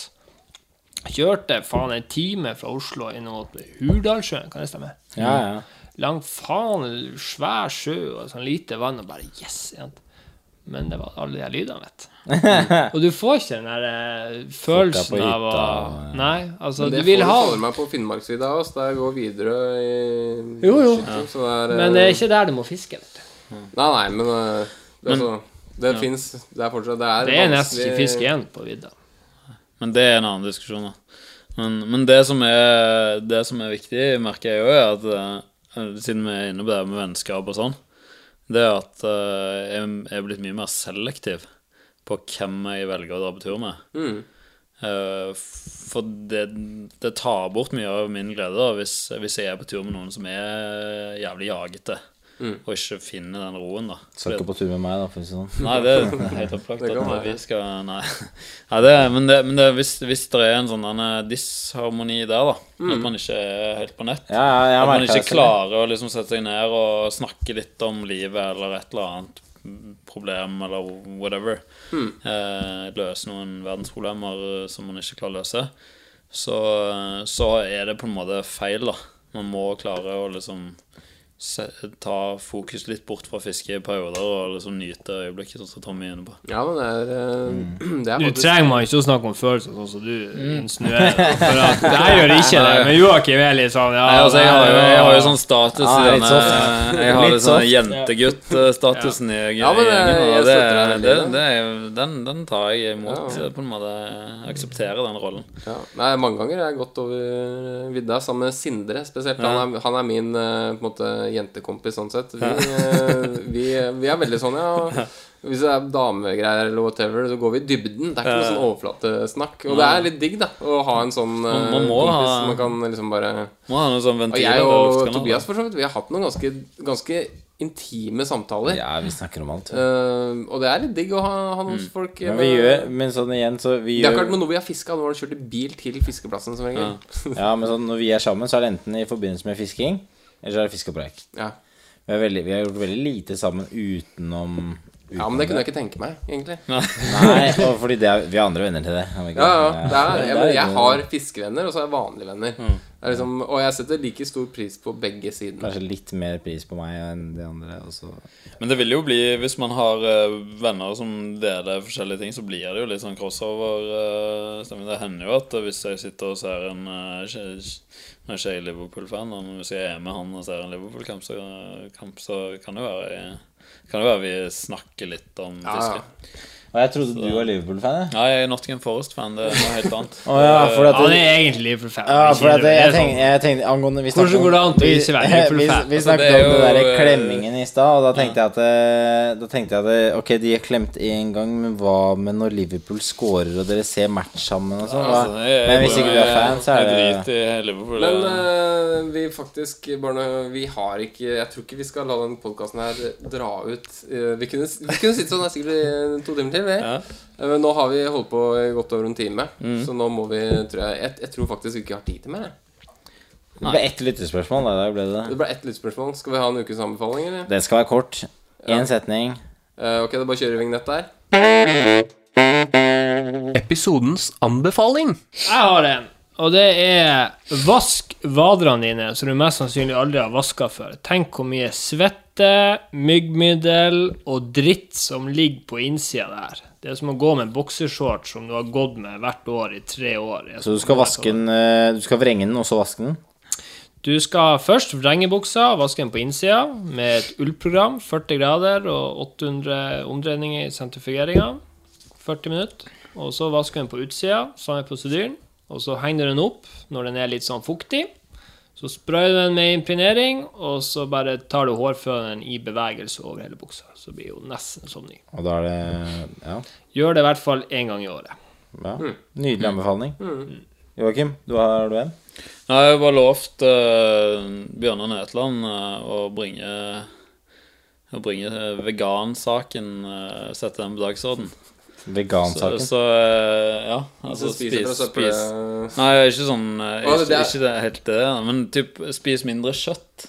Kjørte faen en time fra Oslo innom mot Hurdalssjøen, kan det stemme? Ja, ja. Lang faen, svær sjø og sånn lite vann, og bare yes! Jent. Men det var alle de her lydene, vet du. [LAUGHS] Og du får ikke den der eh, følelsen på av å hytta, Nei, altså, Men du det vil får ha du meg på Finnmarksvidda også, der går Widerøe i Jo, jo. Ja. så det er, Men det er eh, ikke der du må fiske, vet du. Nei, nei, men eh, det, er så, det fins Det er fortsatt Det er, Det er nesten ikke fisk igjen på vidda. Men det er en annen diskusjon, da. Men, men det, som er, det som er viktig, merker jeg jo, er at siden vi er inne på det med vennskap og sånn, det er at eh, jeg jeg er blitt mye mer selektiv på hvem jeg velger å dra på tur med. Mm. Eh, for det, det tar bort mye av min glede da, hvis, hvis jeg er på tur med noen som er jævlig jagete, og ikke finne den roen, da. Skal ikke på tur med meg, da, for å si det sånn. Nei, det er [LAUGHS] helt opplagt at være. vi skal Nei. [LAUGHS] nei det, men det, men det, hvis, hvis det er en sånn denne disharmoni der, da, at man ikke er helt på nett Ja, ja, At man ikke det klarer å liksom sette seg ned og snakke litt om livet eller et eller annet problem eller whatever. Eh, løse noen verdensproblemer som man ikke klarer å løse. Så, så er det på en måte feil, da. Man må klare å liksom ta fokus litt bort fra fiske i perioder og liksom nyte øyeblikket, sånn som Tommy er inne på. Ja, men det er, mm. [CLEARS THROAT] det er Du trenger man ikke å snakke om følelser sånn som du insinuerer. da, For at jeg gjør ikke det. Men Joakim er litt sånn ja, Nei, altså, jeg, har jo, jeg har jo sånn status Ja, i litt denne soft. Jeg har Litt sånn jentegutt-statusen i Ja, i eh, gjengen. jeg jo- den, den tar jeg imot, på en måte. Aksepterer den rollen. ja. Nei, mange ganger har jeg gått over vidda sammen med Sindre spesielt. Han, er, han er min eh, på en måte jentekompis sånn sett. Vi, eh, vi, vi er veldig sånn, ja. Hvis det er damegreier eller whatever, så går vi i dybden. Det er ikke noe sånn overflatesnakk. Og det er litt digg, da, å ha en sånn eh, Man- man kompis ha- man kan liksom bare Må ha noen sånn Og jeg og. Tobias for så vidt, vi har hatt noen ganske, ganske intime samtaler. Ja, vi snakker om alt. Eh, og det er litt digg å ha, ha noen folk Men vi gjør Men sånn igjen, så vi Det er ikke gjør med noe vi har fiska. Nå har du kjørt i bil til fiskeplassen som regel. Ja, men sånn når vi er sammen, så er det enten i forbindelse med fisking, eller så er det fiske og preik. Ja. Vi, veldig, vi har gjort veldig lite sammen utenom ja, men det kunne jeg ikke tenke meg, egentlig. Nei, og fordi det er, vi har andre venner til det. har? Ja, ja, det er, jeg, men jeg har fiskevenner, og så har jeg vanlige venner. Det er liksom, og jeg setter like stor pris på begge sidene. Kanskje litt mer pris på meg enn de andre. Også. Men det vil jo bli, hvis man har eh, venner som deler forskjellige ting, så blir det jo litt sånn crossover. eh, det hender jo at hvis jeg sitter og ser en Når Nå er ikke jeg Liverpool-fan, men hvis jeg er med han og ser en Liverpool-kamp, så, så kan det jo være kan det være vi snakker litt om fiske? Ja, ja. Og jeg trodde du var Liverpool-fan. Ja, jeg er Nottingham Forest-fan. Det er noe helt annet. oh, ja, for at Han er egentlig Liverpool-fan. Ja, for at det, jeg, er tenkte, sånn. jeg tenkte angående vi Hvordan snakket går det an å være [LAUGHS] vi, Liverpool-fan? vi Altså, snakket det er om den der eh, klemmingen i stad, og da tenkte jeg at eh, Da tenkte jeg at eh, Ok, de er klemt én gang, men hva med når Liverpool scorer, og dere ser match sammen og sånn? Altså, Men hvis ikke du er fan, så er Jeg driter i Liverpool. Men det- eh, vi faktisk Barne, Vi har ikke Jeg tror ikke vi skal la den podkasten her dra ut Uh, Vi kunne, vi kunne sitte sånn her sikkert i to timer til, vi. Ja. Eh, Men nå har vi holdt på i godt over en time, Mm. så nå må vi tror jeg, jeg, jeg tror faktisk vi ikke har tid til mer. Det ble ett lyttespørsmål, da. Ble det det. Det ble ett lyttespørsmål Skal vi ha en ukes anbefaling, eller? Den skal være kort. Én setning. Uh, ok, da bare kjører vi vignett der. Episodens anbefaling. Jeg har en, og det er vask vaderne dine, som du mest sannsynlig aldri har vaska før. Tenk hvor mye svette, myggmiddel og dritt som ligger på innsida der. Det er som å gå med boksershorts som du har gått med hvert år i tre år. Så du skal vaske den eh, Du skal vrenge den, og så vaske den? Du skal først vrenge buksa, vaske den på innsida med et ullprogram, 40 grader og 800 omdreininger i sentrifugeringa. 40 minutter. Og så vaske den på utsida, samme prosedyren. Og så henger du den opp når den er litt sånn fuktig. Så sprayer du den med impregnering, og så bare tar du hårføneren i bevegelse over hele buksa. Så blir jo nesten som ny. Og da er det Ja. Gjør det i hvert fall én gang i året. Ja. Nydelig anbefaling. Joakim, du har du en? Nei, jeg har bare lovt uh, Bjørnar Netland uh, å bringe Å bringe vegansaken, uh, sette den på dagsorden. Vegansaken. så så, ja. Altså spis, spis Nei, ikke sånn eh, Ikke, er- ikke det helt det, men typ spis mindre kjøtt.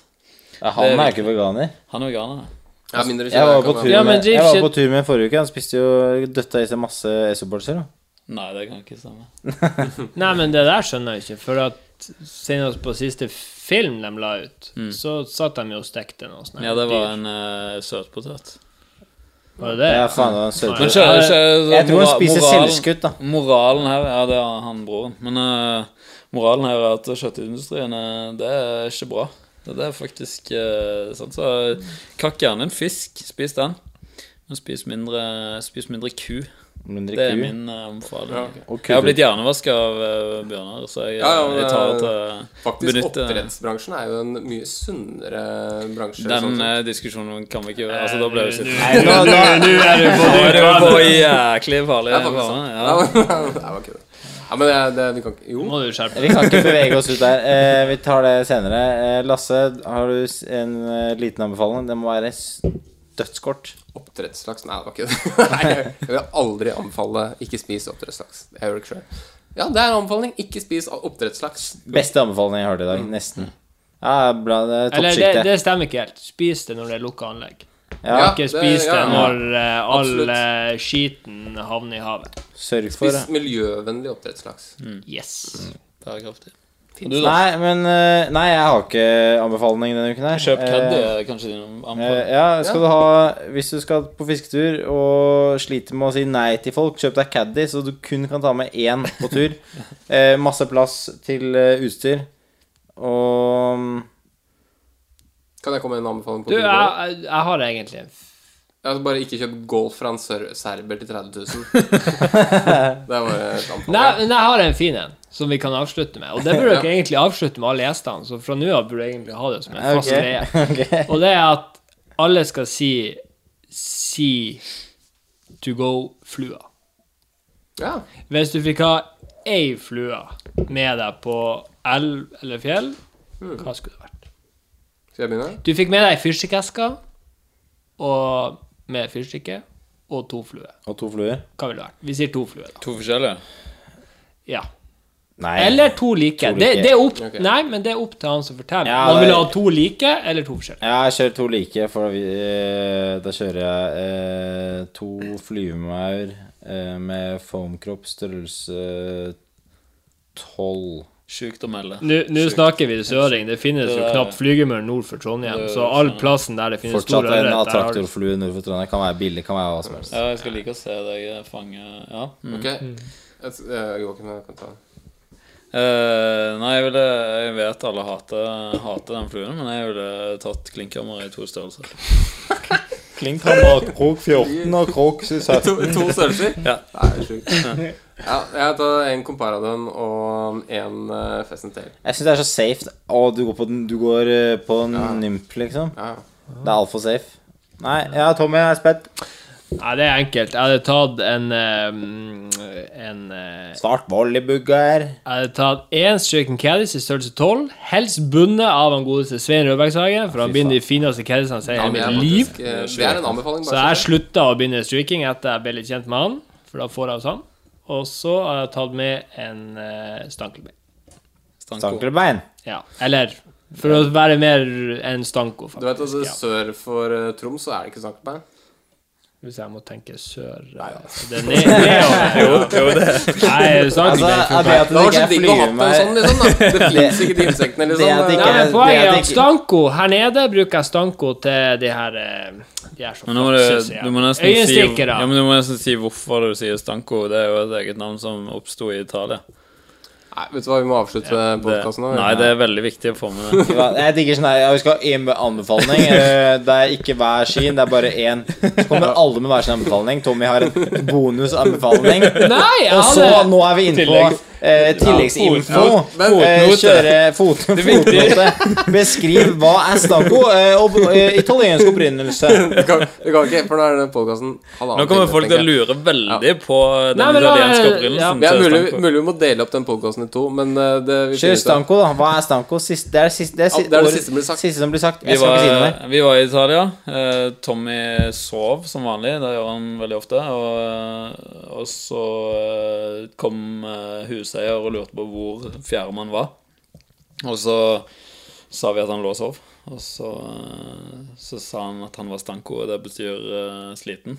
Ja, han er ikke veganer. Han er veganer. Ja, mindre Jeg var på tur Ja, men med, jeg var på tur med forrige uke. Han spiste jo døtta i seg masse Esso-bolser. Nei, det kan ikke stemme. [LAUGHS] [LAUGHS] Nei, men det der skjønner jeg ikke. For at senest på siste film de la ut, så satt de jo og stekte noe sånt. Mm. Ja, det var en uh, søtpotet. Var det det? Ja, faen, det var en søt Men Ja, kjø, det- Jeg tror han mora- spiser moralen- selvskutt, da. Moralen her Ja, det er han broren. Men eh, moralen her er at kjøttindustrien eh, Det er ikke bra. Det det er faktisk uh, sant. Så kakk gjerne en fisk. Spis den. Men spis mindre, spis mindre ku. Mindre Det er ku. min omfaling anbefaling. Og Jeg har blitt hjernevaska av uh, Bjørnar, så jeg, Ja, ja, men jeg tar til Faktisk, benytte- oppdrettsbransjen er jo en mye sunnere bransje. Den sånn sett. eh, diskusjonen kan vi ikke Altså, da ble det sitt Nei, nå, nå, Nå er du på det jo på jæklig farlig Det er faktisk bane, ja. Ja, [LAUGHS] det var ikke det. Ja, men det, det, vi kan ikke Jo. Må du skjerpe vi kan ikke bevege oss ut der. Eh, vi tar det senere. Eh, Lasse, har du s- en eh, liten anbefaling? Det må være s- dødskort. Oppdrettslaks Nei, det var ikke det. [LAUGHS] Nei, jeg vil aldri anbefale ikke spis oppdrettslaks. Jeg gjør det ikke sjøl. Ja, det er en anbefaling. Ikke spis oppdrettslaks. Beste anbefaling jeg hørte i dag. Nesten. Ja, bra. Det er Eller det, det stemmer ikke helt. Spis det når det er lukka anlegg. Ja, Ikke spis det ja, ja. når uh, all eh, skiten havner i havet. sørg for Spis miljøvennlig oppdrettslaks. Yes. Bærekraftig. Nei, men eh, Nei, jeg har ikke anbefaling denne uken her. Kjøp caddy, Eh, kanskje din Eh, anbefaling. ja, skal du ha Hvis du skal på fisketur og sliter med å si nei til folk, kjøp deg caddy, så du kun kan ta med én på tur. [LAUGHS] Eh, masse plass til eh, utstyr. Og Kan jeg komme med en anbefaling på Du, tur? jeg, jeg, har det egentlig Altså bare ikke kjøp Golf fra en ser- serber til 30 000. [LAUGHS] det var et anbefaling. Nei, men jeg har en fin en som vi kan avslutte med. Og det burde [LAUGHS] dere egentlig avslutte med alle gjestene, så fra nå av burde dere egentlig ha det som en fast greie. [LAUGHS] Okay. Og det er at alle skal si Si to go-flua. Ja. Hvis du fikk ha ei flue med deg på elv eller fjell, hva skulle det vært? Skal jeg begynne? Du fikk med deg fyrstikkeske og med fyrstikke og to fluer. Og to fluer. Hva ville det vært? Vi sier to fluer, da. To forskjellige. Ja. Nei. Eller to like. To like. Det, det er opp, okay. Nei, men det er opp til han som forteller. Ja, Man vil ha to like eller to forskjellige. Ja, jeg kjører to like, for vi, eh, da kjører jeg eh, to flyvemaur eh, med foamkropp størrelse 12. Sjukt å melde. Nå snakker vi søring. Det finnes Det jo knapt flygemør nord for Trondheim, Det så all sånn. plassen der det finnes Fortsatt store en ørret, Fortsatt en attraktorflue nord for Trondheim. Kan være billig, kan være hva som helst. Ja, jeg skal like å se deg fange Ja. Mm. Ok. Jeg, uh, Joakim, jeg kan ta Eh, nei, jeg ville Jeg vet alle hater, hater den fluen, men jeg ville tatt klinkhammer i to størrelser. [LAUGHS] Klinkhammer, krok 14 og krok 17. To, to størrelser? Ja. Nei, sjukt. Ja, jeg tar en Comparadon og en uh, Fesentel. Jeg syns det er så safe. Å, du går på, den, du går eh, på en nymp, liksom. Ja. Det er altfor safe. Nei, ja, Tommy, jeg er spent. Nei, det er enkelt. Jeg hadde tatt en eh, En eh, Svart volleybugger. Jeg hadde tatt én Stricken Caddis i størrelse 12, helst bundet av han godeste Svein Rødbergshagen, for han binder de fineste caddisene jeg har i hele mitt liv. eh, det er en anbefaling. Så jeg slutta å binde streaking etter jeg ble litt kjent med han, for da får jeg hos han. Og så har jeg tatt med en uh, stankelbein. Stankelbein. Ja, eller for å være mer enn stanko, Du vet faktisk. Ja. sør for Troms så er det ikke Stankelbein? Hvis jeg må tenke sør eh, Det er ned- nedover. [LAUGHS] jo, jo, det. Nei, Altså, stankelbein [LAUGHS] er det funker. at Det det var ikke så digg å ha en sånn, liksom. da Det fins ikke de insektene, liksom. Nei, men Poenget er at stanko her nede bruker jeg stanko til de her eh, De er så Men nå må du, flakse, sier jeg. du må nesten si ja, men du må nesten si hvorfor du sier stanko. Det er jo et eget navn som oppsto i Italia. Nei, vet du hva, vi må avslutte ja, podkasten nå. nei, det er veldig viktig å få med det. [LAUGHS] Jeg digger sånn her Vi skal ha én anbefaling. Det er ikke hver sin, det er bare én. Så kommer alle med hver sin anbefaling. Tommy har en bonusanbefaling. Og så, nå er vi inne på eh, tilleggsinfo. Eh, kjøre fot, fotnote. Beskriv hva er stanko eh, og eh, italiensk opprinnelse. [LAUGHS] Det kan, ikke, for nå er det podkasten Nå kommer folk til å lure veldig på den Nei, men da- italienske opprinnelsen. Ja, til mulig, Stanko. mulig vi må dele opp den podkasten i to, men eh, det vi Kjør finner ut av. stanko, da. Hva er stanko? Sist, det er det siste, det er, Ja, det er det siste som blir sagt. siste som blir sagt. Vi Jeg skal ikke si noe var, mer. vi var i Italia. Eh, Tommy sov som vanlig. Det gjør han veldig ofte. Og, og så eh, kom eh, huseier og lurte på hvor fjerdemann var. Og så sa vi at han lå og sov. Og så, eh, så sa han at han var Stanko, og det betyr uh, sliten.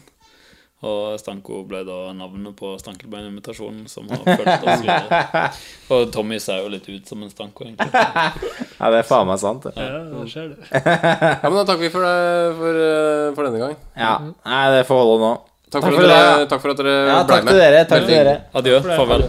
Og Stanko ble da navnet på Stankelbein-invitasjonen som har fulgt oss videre. [LAUGHS] Og Tommy ser jo litt ut som en Stanko, egentlig. [LAUGHS] Ja, det er faen meg sant. det. Ja, det skjer det. Ja, men da takker vi for, det, for, eh, for denne gang. Ja. Nei, det får holde nå. Takk, Takk for, for at dere, takk for at dere Ja, ble takk med. til dere. Takk til dere. Adjø. Farvel.